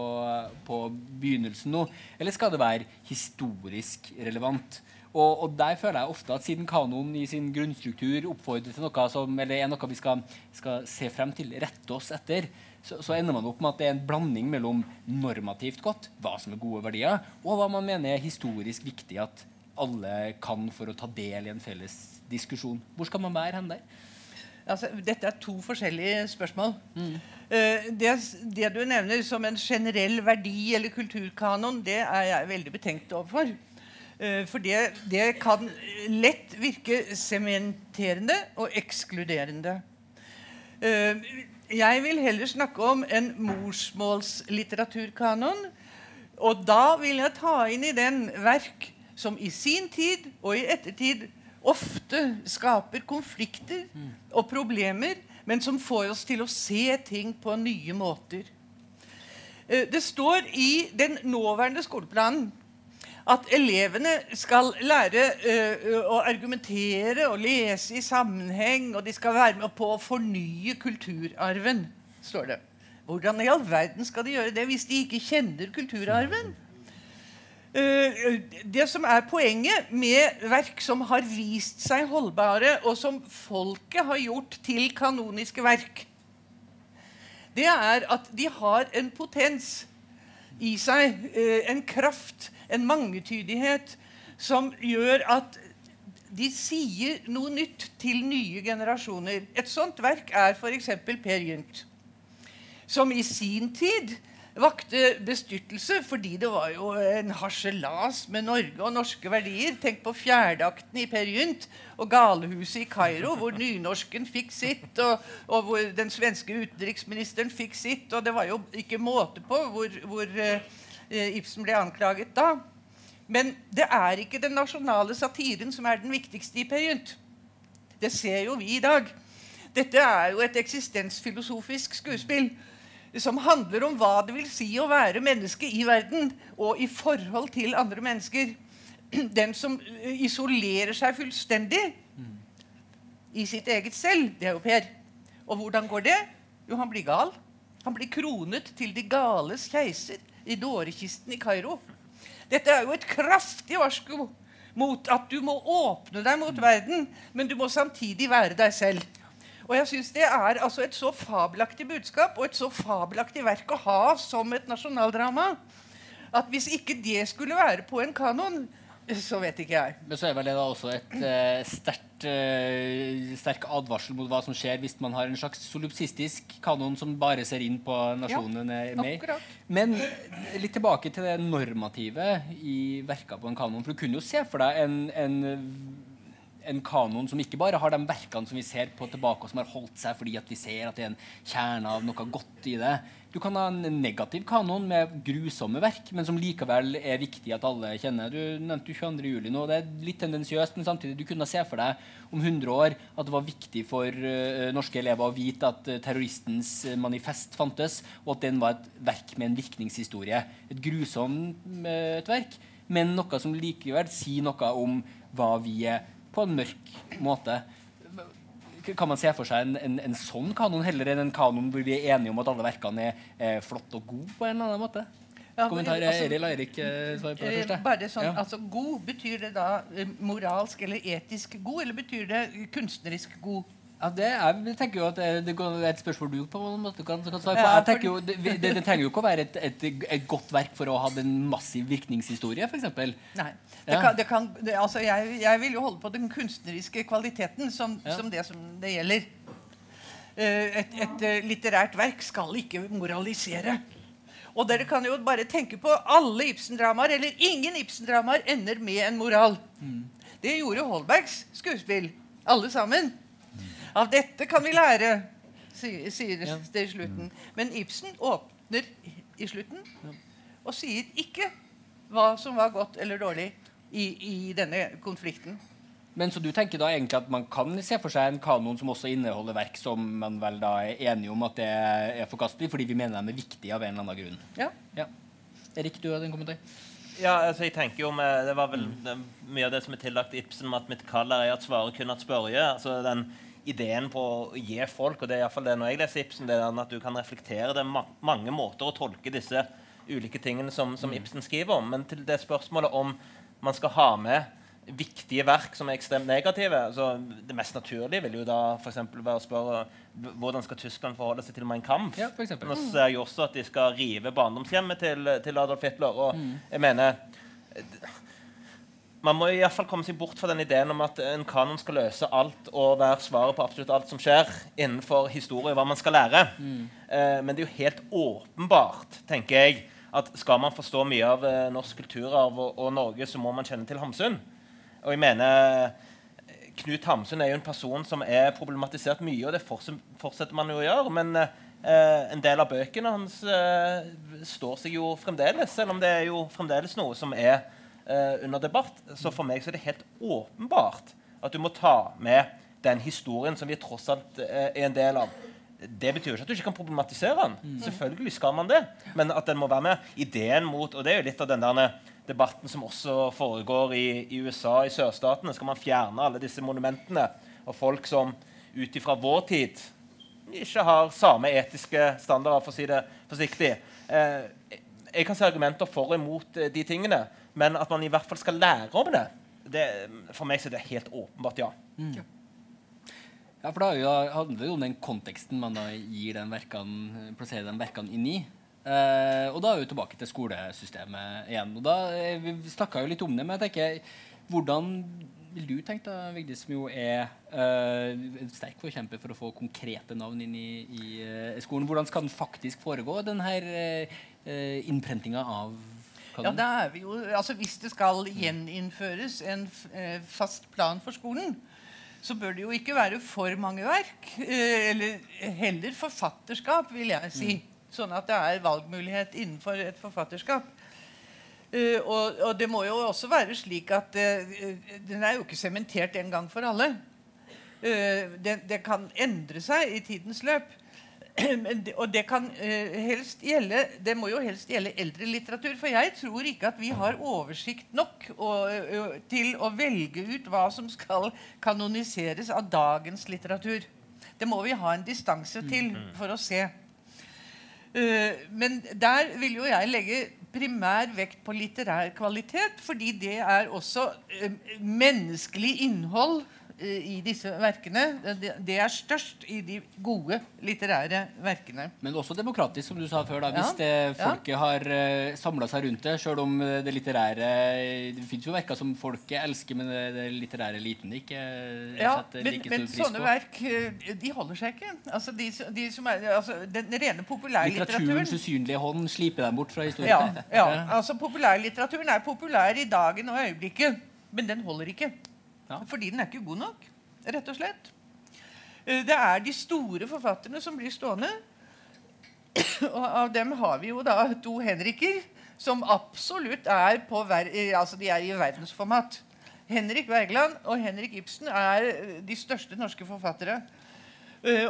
på, begynnelsen nå. Eller skal det være historisk relevant? Og, og, der føler jeg ofte at siden kanoen i sin grunnstruktur oppfordrer til noe som eller er noe vi skal, skal se frem til, rette oss etter, så, så, ender man opp med at det er en blanding mellom normativt godt, hva som er gode verdier, og hva man mener er historisk viktig at alle kan for å ta del i en felles diskusjon. Hvor skal man være hen der? Altså, dette er to forskjellige spørsmål. Mm. Uh, det, det, du nevner som en generell verdi eller kulturkanon, det er jeg veldig betenkt overfor. Uh, for det, det, kan lett virke sementerende og ekskluderende. Uh, jeg vil heller snakke om en morsmålslitteraturkanon. Og da vil jeg ta inn i den verk som i sin tid og i ettertid ofte skaper konflikter og problemer, men som får oss til å se ting på nye måter. Eh, det står i den nåværende skoleplanen at elevene skal lære uh, å argumentere og lese i sammenheng, og de skal være med på å fornye kulturarven, står det. Hvordan i all verden skal de gjøre det hvis de ikke kjenner kulturarven? Eh, det som er poenget med verk som har vist seg holdbare, og som folket har gjort til kanoniske verk, det er at de har en potens i seg, eh, en kraft, en mangetydighet, som gjør at de sier noe nytt til nye generasjoner. Et sånt verk er f.eks. Per Gynt, som i sin tid vakte bestyrtelse fordi det var jo en harselas med Norge og norske verdier. Tenk på fjerdeakten i Per Gynt og galehuset i Kairo, hvor nynorsken fikk sitt, og, og, hvor den svenske utenriksministeren fikk sitt. Og det var jo ikke måte på hvor, hvor uh, Ibsen ble anklaget da. Men det er ikke den nasjonale satiren som er den viktigste i Per Gynt. Det ser jo vi i dag. Dette er jo et eksistensfilosofisk skuespill som handler om hva det vil si å være menneske i verden og i forhold til andre mennesker. Den som eh, isolerer seg fullstendig i sitt eget selv, det er jo Per. Og hvordan går det? Jo, han blir gal. Han blir kronet til de gales keiser i dårekisten i Kairo. Dette er jo et kraftig varsko mot at du må åpne deg mot verden, men du må samtidig være deg selv. Og jeg synes Det er altså et så fabelaktig budskap og et så fabelaktig verk å ha som et nasjonaldrama at hvis ikke det skulle være på en kanon, så vet ikke jeg. Men så er vel det da også et uh, sterkt, uh, sterk advarsel mot hva som skjer hvis man har en slags solipsistisk kanon som bare ser inn på nasjonen ja, er med Men litt tilbake til det normative i verka på en kanon. For du kunne jo se for deg en, en en kanon som ikke bare har de verkene som vi ser på tilbake, og som har holdt seg fordi at vi ser at det er en kjerne av noe godt i det. Du kan ha en negativ kanon med grusomme verk, men som likevel er viktig at alle kjenner. Du nevnte 22. juli nå. Det er litt tendensiøst, men samtidig du kunne se for deg om 100 år at det var viktig for uh, norske elever å vite at uh, terroristens manifest fantes, og at den var et verk med en virkningshistorie. Et grusomt uh, et verk, men noe som likevel sier noe om hva vi er på en mørk måte. Kan man se for seg en, en, en sånn kanon heller enn en kanon hvor vi er enige om at alle verkene er, er flotte og gode på en eller annen måte? Ja, Kommentar altså, Eril og Erik eh, svar på det eh, første. Bare sånn, ja. altså God, Betyr det da eh, moralsk eller etisk god, eller betyr det kunstnerisk god? Ja, det er, jeg tenker jo at det, det er et spørsmål du på en måte kan, kan svare på. Jeg tenker jo, det, det, det, trenger jo ikke å være et, et, et, godt verk for å ha en massiv virkningshistorie, f.eks. Nei. det Kan, det, altså jeg, jeg, vil jo holde på den kunstneriske kvaliteten som, som det som det gjelder. Eh, et, et eh, litterært verk skal ikke moralisere. Og dere kan jo bare tenke på alle Ibsen-dramaer, eller ingen Ibsen-dramaer ender med en moral. Mm. Det gjorde Holbergs skuespill. Alle sammen. Av dette kan vi lære, sier det i slutten. Men Ibsen åpner i slutten og sier ikke hva som var godt eller dårlig i, i denne konflikten. Men Så du tenker da egentlig at man kan se for seg en kanon som også inneholder verk som man vel da er enige om at det er forkastelig, fordi vi mener de er viktige av en eller annen grunn? Ja. ja. Erik, du hadde en kommentar? Ja, altså jeg tenker jo med, Det var vel det, mye av det som er tillagt Ibsen, med at mitt kall er at svare kun at spørje. altså den ideen på å gi folk, og det er iallfall det når jeg leser Ibsen, det er at du kan reflektere det ma mange måter å tolke disse ulike tingene som, som, mm. Ibsen skriver om. Men til det spørsmålet om man skal ha med viktige verk som er ekstremt negative altså Det mest naturlige vil jo da for være å spørre hvordan skal Tyskland forholde seg til Mein Kampf. Ja, Nå ser jeg også at de skal rive barndomshjemmet til, til Adolf Hitler. Og mm. jeg mener man må i hvert fall komme seg bort fra den ideen om at en kanon skal løse alt og være svaret på absolutt alt som skjer innenfor historie, hva man skal lære. Mm. Eh, men det er jo helt åpenbart, tenker jeg, at skal man forstå mye av eh, norsk kulturarv og, og, Norge, så må man kjenne til Hamsun. Og jeg mener Knut Hamsun er jo en person som er problematisert mye, og det fortsetter man jo å gjøre. Men eh, en del av bøkene hans eh, står seg jo fremdeles, selv om det er jo fremdeles noe som er eh, under debatt. Så for meg så er det helt åpenbart at du må ta med den historien som vi tross alt eh, er en del av. Det betyr jo ikke at du ikke kan problematisere den. Mm. Selvfølgelig skal man det. Men at den må være med. Ideen mot Og det er jo litt av den der debatten som også foregår i, i USA, i sørstatene. Skal man fjerne alle disse monumentene og folk som ut ifra vår tid ikke har samme etiske standarder, for å si det forsiktig. Eh, jeg kan se argumenter for og imot eh, de tingene. Men at man i hvert fall skal lære om det, det for meg så er det helt åpenbart ja. Mm. Ja, for da handler det om den konteksten man da gir den verkene, plasserer den verkene inn i. Eh, og da er vi tilbake til skolesystemet igjen. Og da, eh, Vi snakka jo litt om det, men jeg tenker hvordan vil du tenke, da, Vigdis, som jo er eh, en sterk forkjemper for å få konkrete navn inn i, i eh, skolen. Hvordan skal den faktisk foregå, den her uh, innprentinga av ja, da er vi jo, altså Hvis det skal gjeninnføres en fast plan for skolen, så bør det jo ikke være for mange verk. eller heller forfatterskap, vil jeg si. Mm. Sånn at det er valgmulighet innenfor et forfatterskap. Uh, og, og, det må jo også være slik at uh, den er jo ikke sementert en gang for alle. Det, det, kan endre seg i tidens løp. og det kan helst gjelde Det må jo helst gjelde eldre litteratur. For jeg tror ikke at vi har oversikt nok og, til å velge ut hva som skal kanoniseres av dagens litteratur. Det må vi ha en distanse til mm-hmm. for å se. men der vil jo jeg legge primær vekt på litterær kvalitet, fordi det er også eh, menneskelig innhold Eh, i disse verkene. Det, er størst i de gode litterære verkene. Men også demokratisk, som du sa før. da, Hvis ja, det, folket ja. har eh, samla seg rundt det, sjøl om det litterære Det fins jo verker som folket elsker, men det, litterære eliten ikke ja, men, like. Men sånne verk de holder seg ikke. Altså, de, de som er, altså, Den rene populærlitteraturen Litteraturens usynlige hånd sliper dem bort fra historien. Ja, ja. altså Populærlitteraturen er populær i dagen og øyeblikket, men den holder ikke. Ja. Fordi den er ikke god nok, rett og slett. Eh, det er de store forfatterne som blir stående. Og av dem har vi jo da to Henriker som absolutt er, på ver altså de er i verdensformat. Henrik Wergeland og Henrik Ibsen er eh, de største norske forfattere.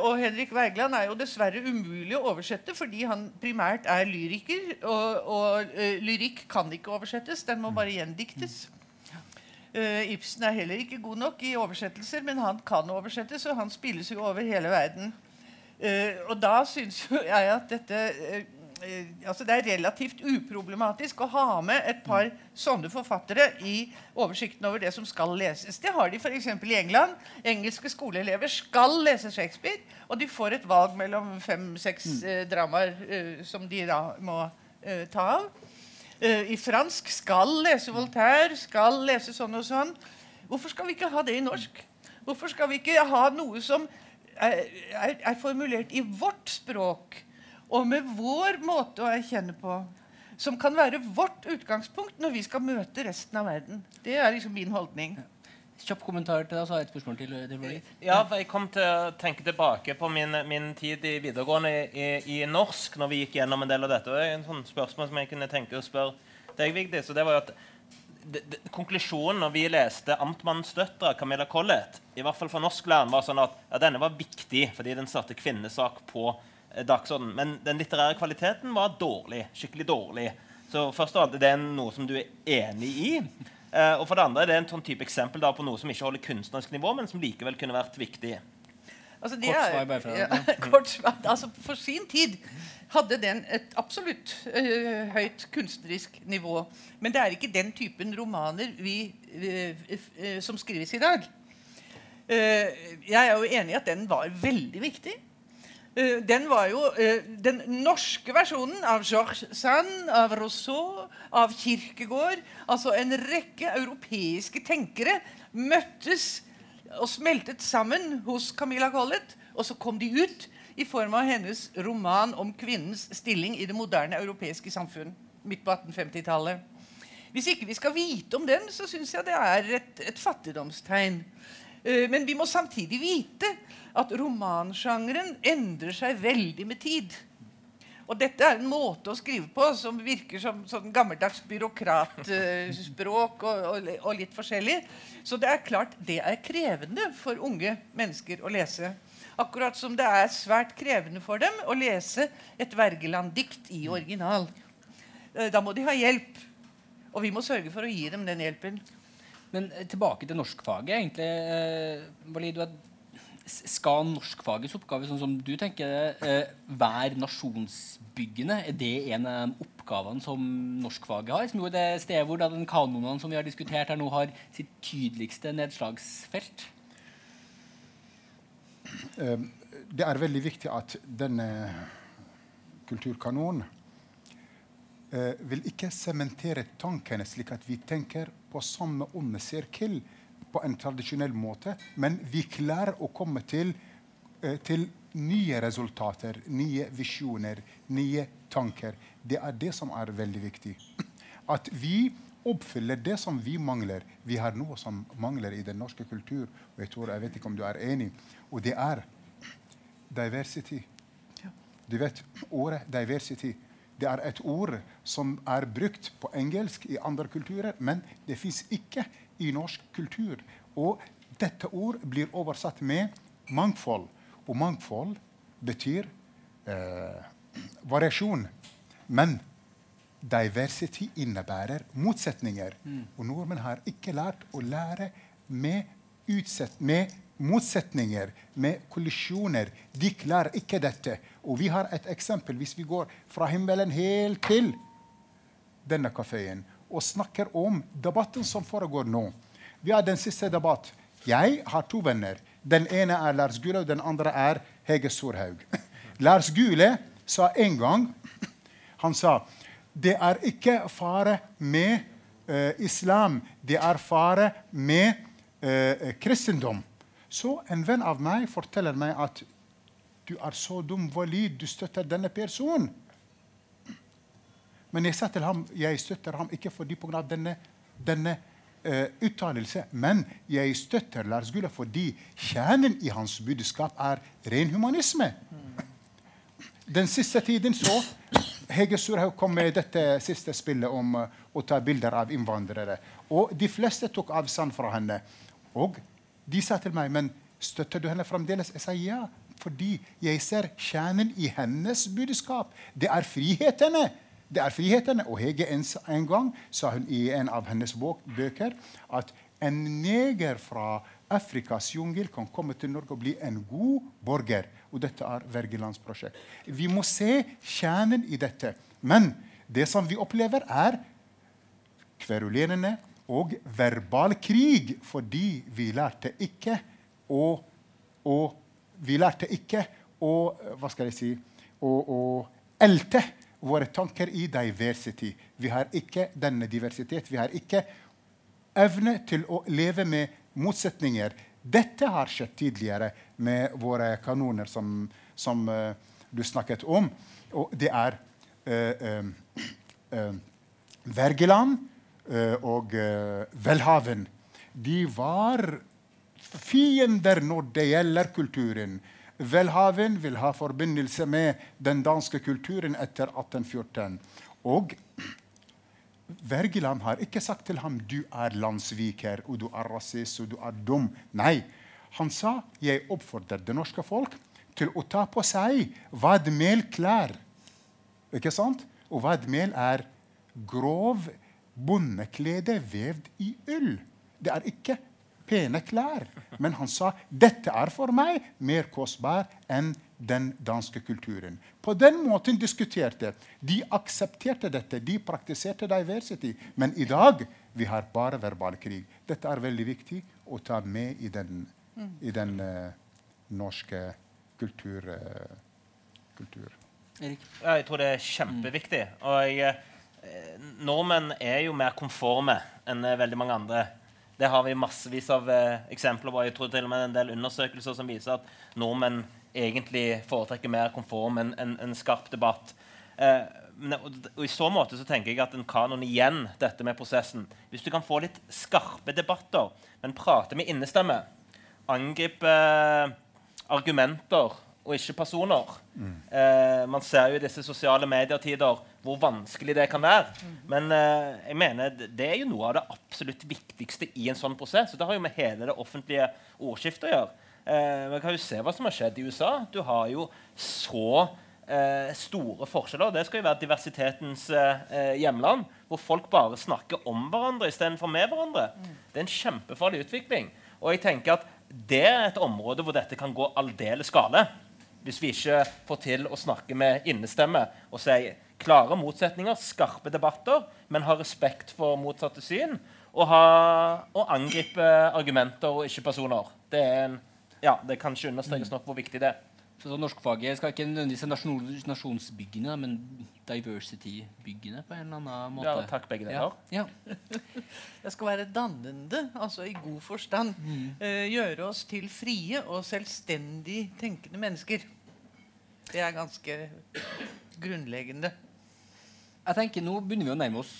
Og Henrik Wergeland er jo dessverre umulig å oversette fordi han primært er lyriker. Og, og lyrikk kan ikke oversettes, den må bare gjendiktes. Uh, Ibsen er heller ikke god nok i oversettelser, men han kan oversettes, og han spilles jo over hele verden. Uh, og da syns jeg at dette uh, altså Det er relativt uproblematisk å ha med et par sånne forfattere i oversikten over det som skal leses. Det har de f.eks. i England. Engelske skoleelever skal lese Shakespeare, og de får et valg mellom fem-seks mm. dramaer som de da må ta av. Uh, i fransk skal lese Voltaire, skal lese sånn og sånn. Hvorfor skal vi ikke ha det i norsk? Hvorfor skal vi ikke ha noe som er, er, er formulert i vårt språk og med vår måte å erkjenne på? Som kan være vårt utgangspunkt når vi skal møte resten av verden. Det er liksom min holdning. Kjapp kommentar til det, og så har jeg et spørsmål til. ja, for Jeg kom til å tenke tilbake på min, min tid i videregående i, i, norsk når vi gikk gjennom en del av dette. Og en sånn spørsmål som jeg kunne tenke å spørre deg, Vigdis. og det var jo at Konklusjonen når vi leste 'Amtmannens døtre' Camilla Collett, i hvert fall for norsklæreren, var sånn at ja, denne var viktig fordi den satte kvinnesak på eh, dagsordenen. Men den litterære kvaliteten var dårlig. Skikkelig dårlig. Så først og fremst, det er noe som du er enig i. Uh, og for det andre er det en sånn type eksempel da, på noe som ikke holder kunstnerisk nivå, men som likevel kunne vært viktig. Altså, kort svar bare fra ja, kort. Altså, For sin tid hadde den et absolutt uh, høyt kunstnerisk nivå. Men det er ikke den typen romaner vi, uh, som skrives i dag. jeg er jo enig i at den var veldig viktig. Eh, den var jo uh, den norske versjonen av Georges Sand, av Rousseau, av Kirkegård. Altså en rekke europeiske tenkere møttes og smeltet sammen hos Camilla Collett. Og så kom de ut i form av hennes roman om kvinnens stilling i det moderne europeiske samfunn midt på 1850-tallet. Hvis ikke vi skal vite om den, så syns jeg det er et, et fattigdomstegn. Uh, men vi må samtidig vite at romansjangeren endrer seg veldig med tid. Og dette er en måte å skrive på som virker som sånn gammeldags byråkratspråk og, og, og, litt forskjellig. Så det er klart det er krevende for unge mennesker å lese. Akkurat som det er svært krevende for dem å lese et Wergeland-dikt i original. Eh, da må de ha hjelp. Og vi må sørge for å gi dem den hjelpen. Men eh, tilbake til norskfaget. egentlig. Eh, skal norskfagets oppgave, sånn som du tenker eh, være nasjonsbyggende? Er det en av oppgavene som norskfaget har? Som jo er det stedet hvor den kanonen som vi har diskutert her nå, har sitt tydeligste nedslagsfelt? Ehm, det er veldig viktig at denne kulturkanonen eh, vil ikke sementere tankene slik at vi tenker på samme onde sirkel på en tradisjonell måte, men vi klarer å komme til, eh, til nye resultater, nye visjoner, nye tanker. Det er det som er veldig viktig. At vi oppfyller det som vi mangler. Vi har noe som mangler i den norske kultur, og jeg tror, jeg vet ikke om du er enig, og det er diversity. Du vet, ordet 'diversity' det er et ord som er brukt på engelsk i andre kulturer, men det fins ikke i norsk kultur. Og dette ord blir oversatt med mangfold. Og mangfold betyr eh, variasjon. Men diversity innebærer motsetninger. Og nordmenn har ikke lært å lære med, utsett, med motsetninger, med kollisjoner. De klarer ikke dette. Og vi har et eksempel. Hvis vi går fra himmelen helt til denne kafeen og snakker om debatten som foregår nå Vi har den siste debatt. Jeg har to venner. Den ene er Lars Gule, og den andre er Hege Storhaug. Lars Gule sa en gang Han sa det er ikke fare med uh, islam. Det er fare med uh, kristendom. Så en venn av meg forteller meg at du er så dum, valid, du støtter denne personen. Men jeg sa til ham jeg støtter ham ikke fordi pga. denne, denne uh, uttalelse, men jeg støtter Lars Gulla fordi kjernen i hans budskap er ren humanisme. Den siste tiden så Hege Surhaug kom med dette siste spillet om uh, å ta bilder av innvandrere. Og de fleste tok avstand fra henne. Og de sa til meg men støtter du henne fremdeles. Jeg sa ja, fordi jeg ser kjernen i hennes budskap. Det er frihetene. Det er frihetene. Og Hege en, en gang sa hun i en av hennes bøker at en neger fra Afrikas jungel kan komme til Norge og bli en god borger. Og dette er Wergelands prosjekt. Vi må se kjernen i dette. Men det som vi opplever, er kverulerende og verbal krig fordi vi lærte ikke å, å Vi lærte ikke å Hva skal jeg si å, å elte våre tanker i diversity. Vi har ikke denne diversitet. Vi har ikke evne til å leve med motsetninger. Dette har skjedd tidligere med våre kanoner, som, som uh, du snakket om. Og det er uh, uh, Wergeland og velhaven. De var fiender når det gjelder kulturen. Velhaven vil ha forbindelse med den danske kulturen etter 1814. Og Wergeland har ikke sagt til ham du er landssviker og du er rasist og du er dum. Nei, han sa jeg oppfordrer det norske folk til å ta på seg vadmelklær. Ikke sant? Og vadmel er grov bondeklede vevd i ull. Det er ikke pene klær. Men han sa dette er for meg mer kostbar enn den danske kulturen. På den måten diskuterte de. aksepterte dette. De praktiserte diversity. Men i dag vi har bare verbal krig. Dette er veldig viktig å ta med i den, i den uh, norske kultur. Uh, kultur. Jeg tror det er kjempeviktig. Og jeg, eh, nordmenn er jo mer konforme enn veldig mange andre. Det har vi massevis av eh, eksempler på. Jeg tror til og med en del undersøkelser som viser at nordmenn egentlig foretrekker mer konform enn en, en skarp debatt. Eh, og, I så måte så tenker jeg at en kanon igjen dette med prosessen Hvis du kan få litt skarpe debatter, men prate med innestemme, angripe eh, argumenter og ikke personer mm. eh, Man ser jo i disse sosiale medietider hvor vanskelig det kan være. Mm. Men eh, jeg mener det er jo noe av det absolutt viktigste i en sånn prosess. Og det har jo med hele det offentlige ordskiftet å gjøre. Eh, man kan jo se hva som har skjedd i USA. Du har jo så eh, store forskjeller. Det skal jo være diversitetens eh, hjemland, hvor folk bare snakker om hverandre istedenfor med hverandre. Mm. Det er en kjempefarlig utvikling. Og jeg tenker at det er et område hvor dette kan gå aldeles gale. Hvis vi ikke får til å snakke med innestemme og si klare motsetninger, skarpe debatter, men ha respekt for motsatte syn. Og, ha, og angripe argumenter og ikke personer. Det er en ja, det kan ikke understrekes nok hvor viktig det er. Så norskfaget skal ikke nødvendigvis være nasjon, nasjonsbyggene, men diversity-byggene på en eller annen måte. Ja, takk, begge deler. Ja. Ja. Det skal være dannende, altså i god forstand. Eh, gjøre oss til frie og selvstendig tenkende mennesker. Det er ganske grunnleggende. Jeg tenker Nå begynner vi å nærme oss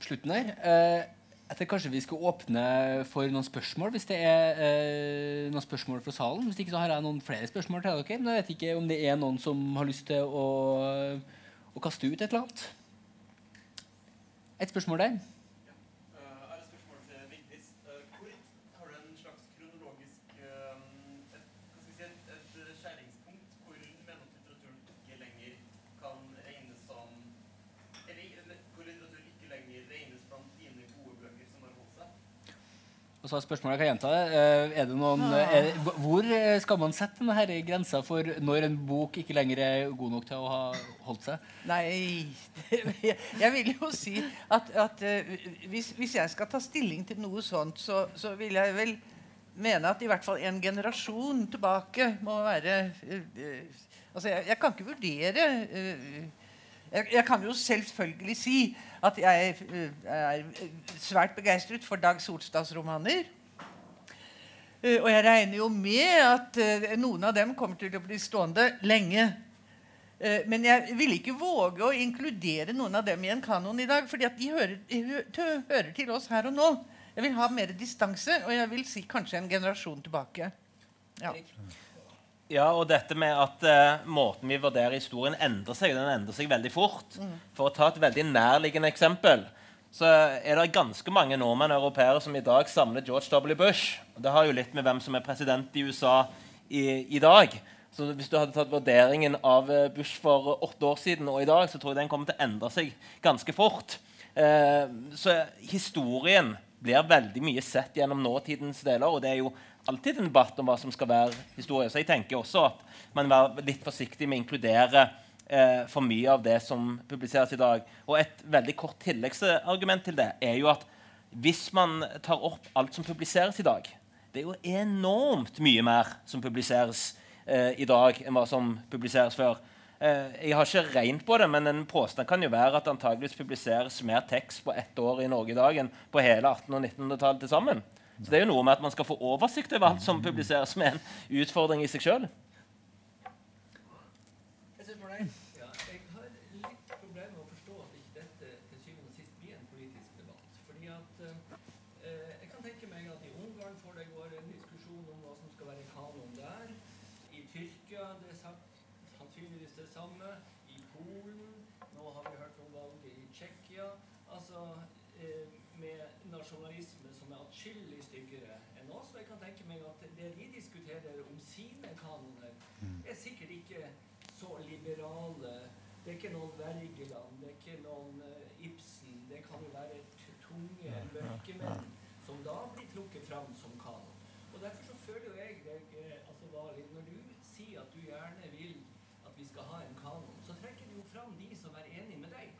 slutten her. Eh, jeg tenker Kanskje vi skal åpne for noen spørsmål, hvis det er eh, noen spørsmål fra salen. Hvis ikke så har jeg noen flere spørsmål til dere. Men jeg vet ikke om det er noen som har lyst til å, å kaste ut et eller annet. Et spørsmål der. Eh, er et spørsmål til Vigdis. Eh, hvor har du en slags kronologisk eh, et, hva skal vi si, et, et skjæringspunkt hvor mellomlitteraturen ikke lenger kan regnes som eller, eller hvor litteratur ikke lenger regnes blant dine gode bøker som har holdt seg? Og så er spørsmålet, jeg kan gjenta det. Eh, Er det noen, er, hvor eh, skal man sette denne grensa for når en bok ikke lenger er god nok til å ha holdt seg? Nei jeg, jeg vil jo si at, at eh, hvis, hvis jeg skal ta stilling til noe sånt, så, så vil jeg vel mene at i hvert fall en generasjon tilbake må være eh, eh, Altså, jeg, jeg kan ikke vurdere eh, jeg, jeg kan jo selvfølgelig si at jeg eh, er svært begeistret for Dag Solstads romaner. Eh, og jeg regner jo med at eh, noen av dem kommer til å bli stående lenge. Eh, Men jeg vil ikke våge å inkludere noen av dem i en kanon i dag, fordi de hører, hører til oss her og nå. Jeg vil ha mer distanse, og jeg vil si kanskje en generasjon tilbake. Ja. Ja, og dette med at eh, måten vi vurderer historien endrer seg, den endrer seg veldig fort. For å ta et veldig nærliggende eksempel, så er det ganske mange nordmenn og europeere som i dag samler George W. Bush. Det har jo litt med hvem som er president i USA i, i dag. Så hvis du hadde tatt vurderingen av eh, Bush for åtte år siden og i dag, så tror jeg den kommer til å endre seg ganske fort. Eh, så historien blir veldig mye sett gjennom nåtidens deler. Og det er jo alltid en debatt om hva som skal være historie. Så jeg tenker også at man være litt forsiktig med å inkludere eh, for mye av det som publiseres i dag. Og et veldig kort tilleggsargument til det er jo at hvis man tar opp alt som publiseres i dag Det er jo enormt mye mer som publiseres eh, i dag enn hva som publiseres før. Eh, jeg har ikke regnet på det, men en påstand kan jo være at antageligvis publiseres mer tekst på ett år i Norge i dag enn på hele 1800- og 1900-tallet til sammen. Så det er jo noe med at man skal få oversikt over alt som publiseres, med en utfordring i seg sjøl. Med nasjonalisme som er atskillig styggere enn oss. Og jeg kan tenke meg at det de diskuterer om sine kanoner, er sikkert ikke så liberale. Det er ikke noen Wergeland, det er ikke noen eh, Ibsen. Det kan jo være tunge mørkemenn som da blir trukket fram som kanon. Og derfor så føler jo jeg deg, eh, altså Valin, når du sier at du gjerne vil at vi skal ha en kanon, så trekker du jo fram de som er enig med deg.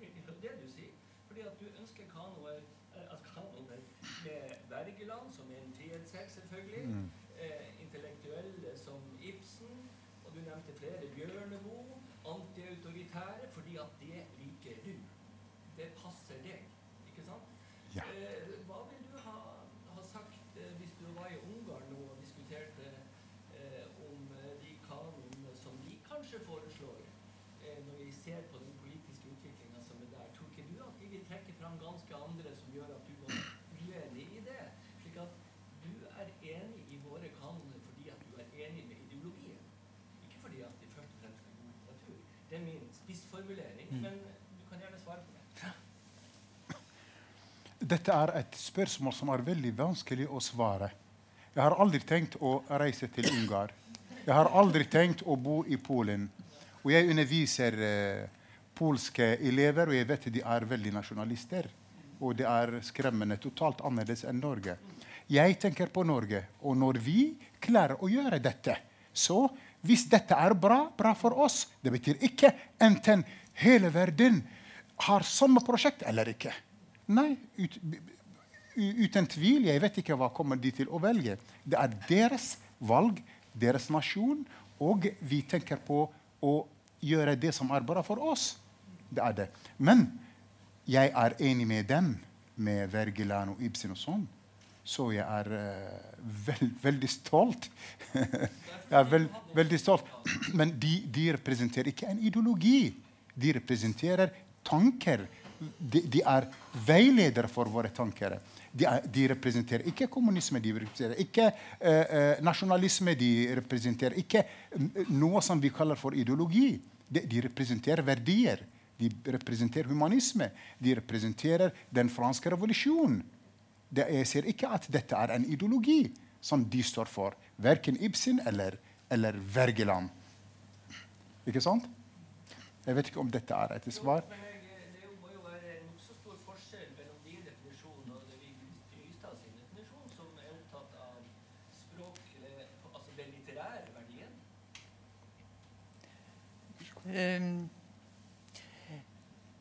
Det er jo det du sier. Fordi at du ønsker kanoer, eh, at kanoner med Wergeland, som er en frihetshelt, selvfølgelig. Eh, intellektuelle som Ibsen. Og du nevnte flere. Bjørneboe. Antiautoritære. Fordi at det liker du. Det passer deg. Ikke sant? Ja. Eh, hva vil du ha, ha sagt eh, hvis du var i Ungarn nå og diskuterte eh, om eh, de kanonene som de kanskje foreslår, eh, når vi ser på den politiske utviklinga som er der? Tror ikke du at de vil trekke fram ganske andre som gjør at du var uenig i det? Slik at du er enig i våre kanoner fordi at du er enig med ideologien. Ikke fordi at de først og fremst er god litteratur. Det er min spissformulering, men du kan gjerne svare på det. Dette er et spørsmål som er veldig vanskelig å svare. Jeg har aldri tenkt å reise til Ungarn. Jeg har aldri tenkt å bo i Polen. Og jeg underviser eh, polske elever, og jeg vet de er veldig nasjonalister. Og det er skremmende totalt annerledes enn Norge. Jeg tenker på Norge, og når vi klarer å gjøre dette, så hvis dette er bra, bra for oss Det betyr ikke enten hele verden har samme prosjekt eller ikke. Nei, ut, uten tvil. Jeg vet ikke hva kommer de til å velge. Det er deres valg, deres nasjon, Og vi tenker på å gjøre det som er bra for oss. Det er det. Men jeg er enig med dem, med Wergeland og Ibsen og sånn. Så jeg er eh, vel, veldig stolt. jeg er veld, veldig stolt. Men de, de representerer ikke en ideologi. De representerer tanker. De, de er veiledere for våre tanker. De, er, de representerer ikke kommunisme, de representerer ikke eh, eh, nasjonalisme. De representerer ikke mm, noe som vi kaller for ideologi. De, de representerer verdier. De representerer humanisme. De representerer den franske revolusjonen. Det, jeg ser ikke at dette er en ideologi som de står for. Verken Ibsen eller, eller Wergeland. Ikke sant? Jeg vet ikke om dette er et svar. Men jeg, det må jo være en nokså stor forskjell mellom din definisjon og det Vigdis Ystad sin definisjon, som er opptatt av språk, eh, altså den litterære verdien. Ehm,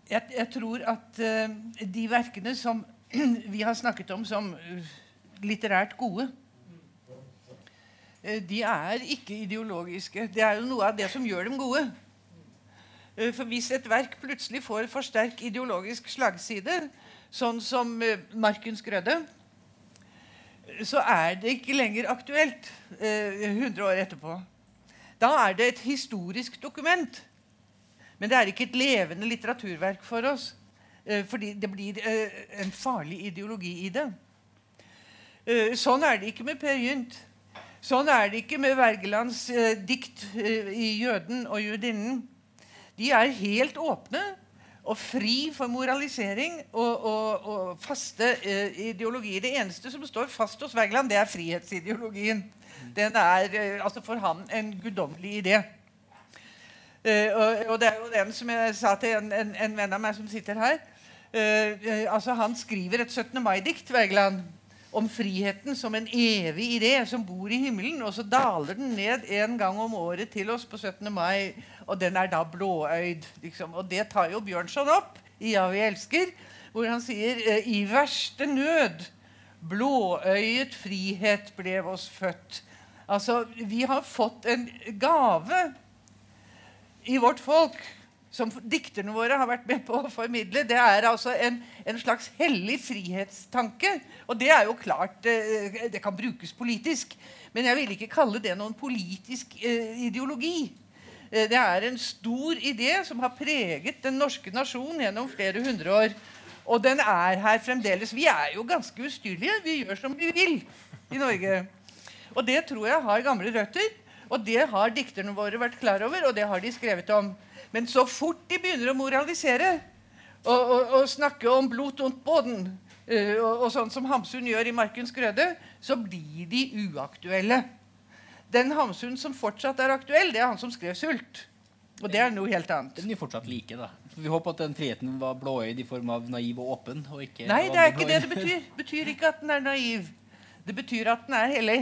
jeg, jeg tror at uh, de verkene som vi har snakket om som eh, litterært gode eh, De er ikke ideologiske. Det er jo noe av det som gjør dem gode. Eh, For hvis et verk plutselig får for sterk ideologisk slagside, sånn som eh, 'Markens grøde', så er det ikke lenger aktuelt eh, 100 år etterpå. Da er det et historisk dokument. Men det er ikke et levende litteraturverk for oss. Eh, fordi det blir eh, en farlig ideologi i det. Eh, sånn er det ikke med Per Gynt. Sånn er det ikke med Wergelands dikt i 'Jøden og judinnen'. De er helt åpne og fri for moralisering og, og, og faste ideologier. Det eneste som står fast hos Wergeland, det er frihetsideologien. Den er altså for han en guddommelig idé. Uh, og, og det er jo den som jeg sa til en, en, en venn av meg som sitter her. Eh, eh, altså Han skriver et 17. mai-dikt om friheten som en evig idé som bor i himmelen. Og så daler den ned en gang om året til oss på 17. mai, og den er da blåøyd. Liksom. Og det tar jo Bjørnson opp i 'Ja, vi elsker', hvor han sier eh, i verste nød blåøyet frihet ble oss født. Altså, vi har fått en gave i vårt folk som dikterne våre har vært med på å formidle, det er altså en, en slags hellig frihetstanke. Og det er jo klart eh, Det kan brukes politisk. Men jeg vil ikke kalle det noen politisk eh, ideologi. Eh, det er en stor idé som har preget den norske nasjon gjennom flere hundre år. Og den er her fremdeles. Vi er jo ganske ustyrlige. Vi gjør som vi vil i Norge. Og det tror jeg har gamle røtter. Og det har dikterne våre vært klar over, og det har de skrevet om. Men så fort de begynner å moralisere og, og, og snakke om blot ondt boden, eh, og, og sånn som Hamsun gjør i 'Markens grøde', så blir de uaktuelle. Den Hamsun som fortsatt er aktuell, det er han som skrev 'Sult'. Og det er noe helt annet. Den er fortsatt like, da. Vi håper at den friheten var blåøyd i form av naiv og åpen. Og Nei, det er ikke det det betyr. Det betyr ikke at den er naiv. Det betyr at den er hellig.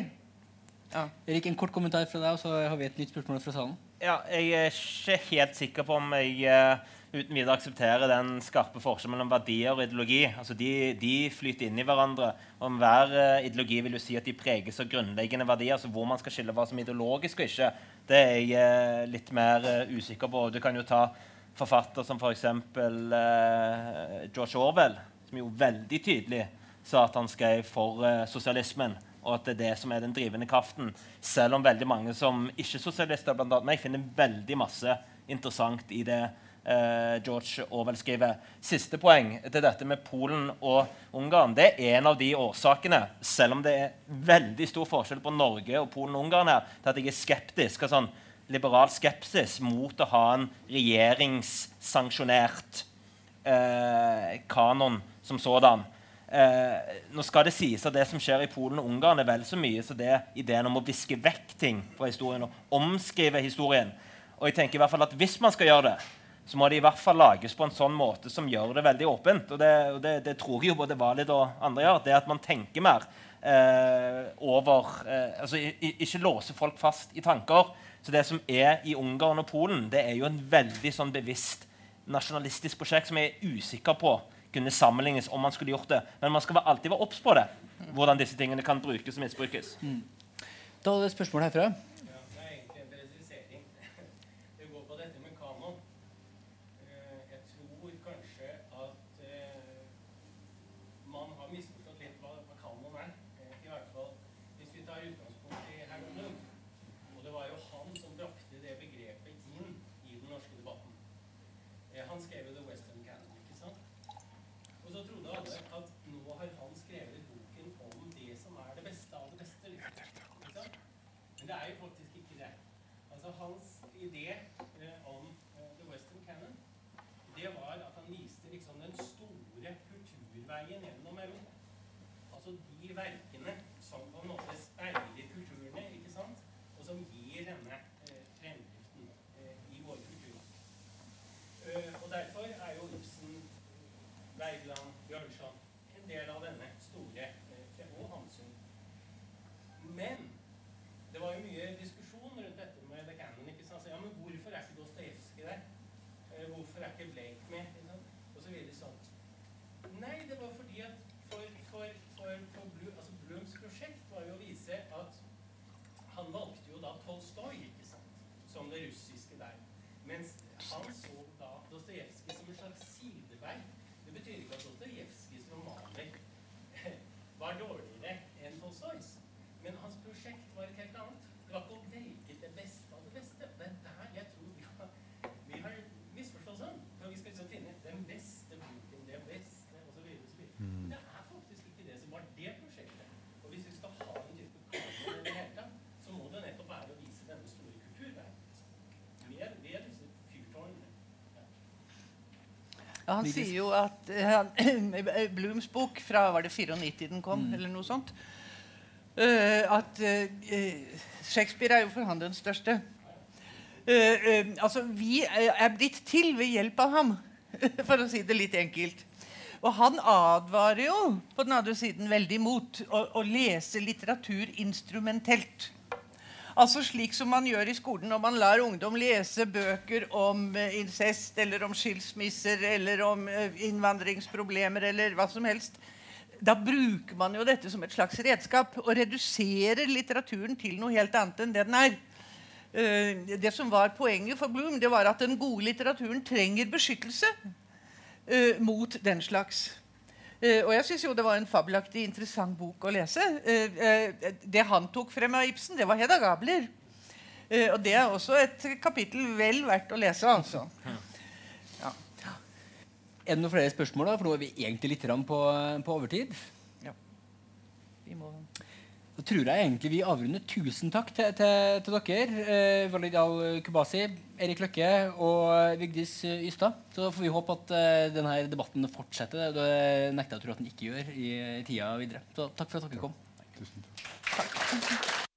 Ja. Erik, en kort kommentar fra deg, og så har vi et nytt spørsmål fra salen. Ja, jeg er ikke helt sikker på om jeg eh, uten videre aksepterer den skarpe forskjellen mellom verdier og ideologi. Altså de, de flyter inn i hverandre. Om hver uh, ideologi vil jo si at de preges av grunnleggende verdier. altså Hvor man skal skille hva som er ideologisk og ikke, det er jeg uh, litt mer uh, usikker på. Du kan jo ta forfatter som f.eks. Uh, George Orwell, som jo veldig tydelig sa at han skrev for eh, sosialismen og at det er det som er den drivende kraften. Selv om veldig mange som ikke-sosialister, blant annet meg, finner veldig masse interessant i det eh, George Orwell skriver. Siste poeng til dette med Polen og Ungarn. Det er en av de årsakene, selv om det er veldig stor forskjell på Norge og Polen og Ungarn her, til at jeg er skeptisk. og sånn liberal skepsis mot å ha en regjeringssanksjonert eh, kanon som sådan. Eh, nå skal det sies at det som skjer i Polen og Ungarn, er vel så mye så det ideen om å viske vekk ting fra historien og omskrive historien. Og jeg tenker i hvert fall at Hvis man skal gjøre det, så må det i hvert fall lages på en sånn måte som gjør det veldig åpent. Og det, og det, det tror jeg jo både Valid og andre gjør. Det at man tenker mer eh, over eh, altså Ikke låse folk fast i tanker. Så det som er i Ungarn og Polen, det er jo en veldig sånn bevisst nasjonalistisk prosjekt som jeg er usikker på kunne sammenlignes om man skulle gjort det. Men man skal alltid være obs på det. Hvordan disse tingene kan brukes og misbrukes. Da er det et spørsmål herfra. Ja, det er egentlig bare det har misforstått litt hva, hva kanon er. Eh, I hvert fall hvis vi tar utgangspunkt i Herman Lund. Og det var jo han som brakte det begrepet inn i den norske debatten. Eh, han skrev jo The Western Canon, ikke sant? Og så trodde alle at nå har han skrevet boken om det som er det beste av det beste. Liksom. Ikke sant? Men det er jo faktisk ikke det. Altså hans idé eh, om eh, The Western Canon, det var at han viste liksom den store kulturveien gjennom Europa. Altså de verkene som på en måte speiler kulturene, ikke sant? Og som gir denne eh, fremdriften eh, i vår kultur. Eh, og derfor er jo Ibsen, Wergeland, Bjørnson en del av denne store eh, og Hamsun. Men det var jo mye diskusjon rundt dette med The Canon. ikke sant? Så, ja, men hvorfor er ikke Dostojevskij der? Eh, hvorfor er ikke Blake med? Ikke sant? Og så videre sånn. Nei, det var fordi at for, for, for, for Blum, altså Blums prosjekt var jo å vise at han valgte jo da Tolstoj, ikke sant, som det russiske der. Mens han så da Dostojevskij som en slags sidevei. Det betyr ikke at Dostojevskijs romaner var dårligere enn Tolstojs. Men hans prosjekt var et helt annet. Det var ikke å velge det beste av det beste. Det er der jeg tror vi har, vi har misforstått sånn. For vi skal liksom finne den beste boken, det beste, osv. Men det er faktisk ikke det som var det prosjektet. Og hvis vi skal ha en type kanon i det hele tatt, så må det nettopp være å vise denne store kulturverdenen. Ved, ved disse fyrtårnene. Ja. Ja, han sier jo at uh, Blooms bok fra var det 94 den kom, eller noe sånt uh, At uh, Shakespeare er jo for han den største. Eh, eh, altså, vi er blitt til ved hjelp av ham, for å si det litt enkelt. Og han advarer jo på den andre siden veldig mot å, å lese litteratur instrumentelt. Altså slik som man gjør i skolen når man lar ungdom lese bøker om eh, incest eller om skilsmisser eller om eh, innvandringsproblemer eller hva som helst. Da bruker man jo dette som et slags redskap og reduserer litteraturen til noe helt annet enn det den er. Eh, det som var Poenget for Bloom, det var at den gode litteraturen trenger beskyttelse mot den slags. Eh, og jeg syns jo det var en fabelaktig interessant bok å lese. Eh, eh, det han tok frem av Ibsen, det var Hedda Gabler. Og det er også et kapittel vel verdt å lese, altså. Ja. Er det noen flere spørsmål? da? For nå er vi egentlig litt på, på overtid. Vi må Da tror jeg egentlig vi avrunder. Tusen takk til, til, til dere. Eh, Walid Al-Kubasi, Erik Løkke og Vigdis eh, Ystad. Så får vi håpe at eh, denne debatten fortsetter. Det nekter jeg å tro at den ikke gjør i, i tida videre. Så takk for at dere kom. Tusen takk.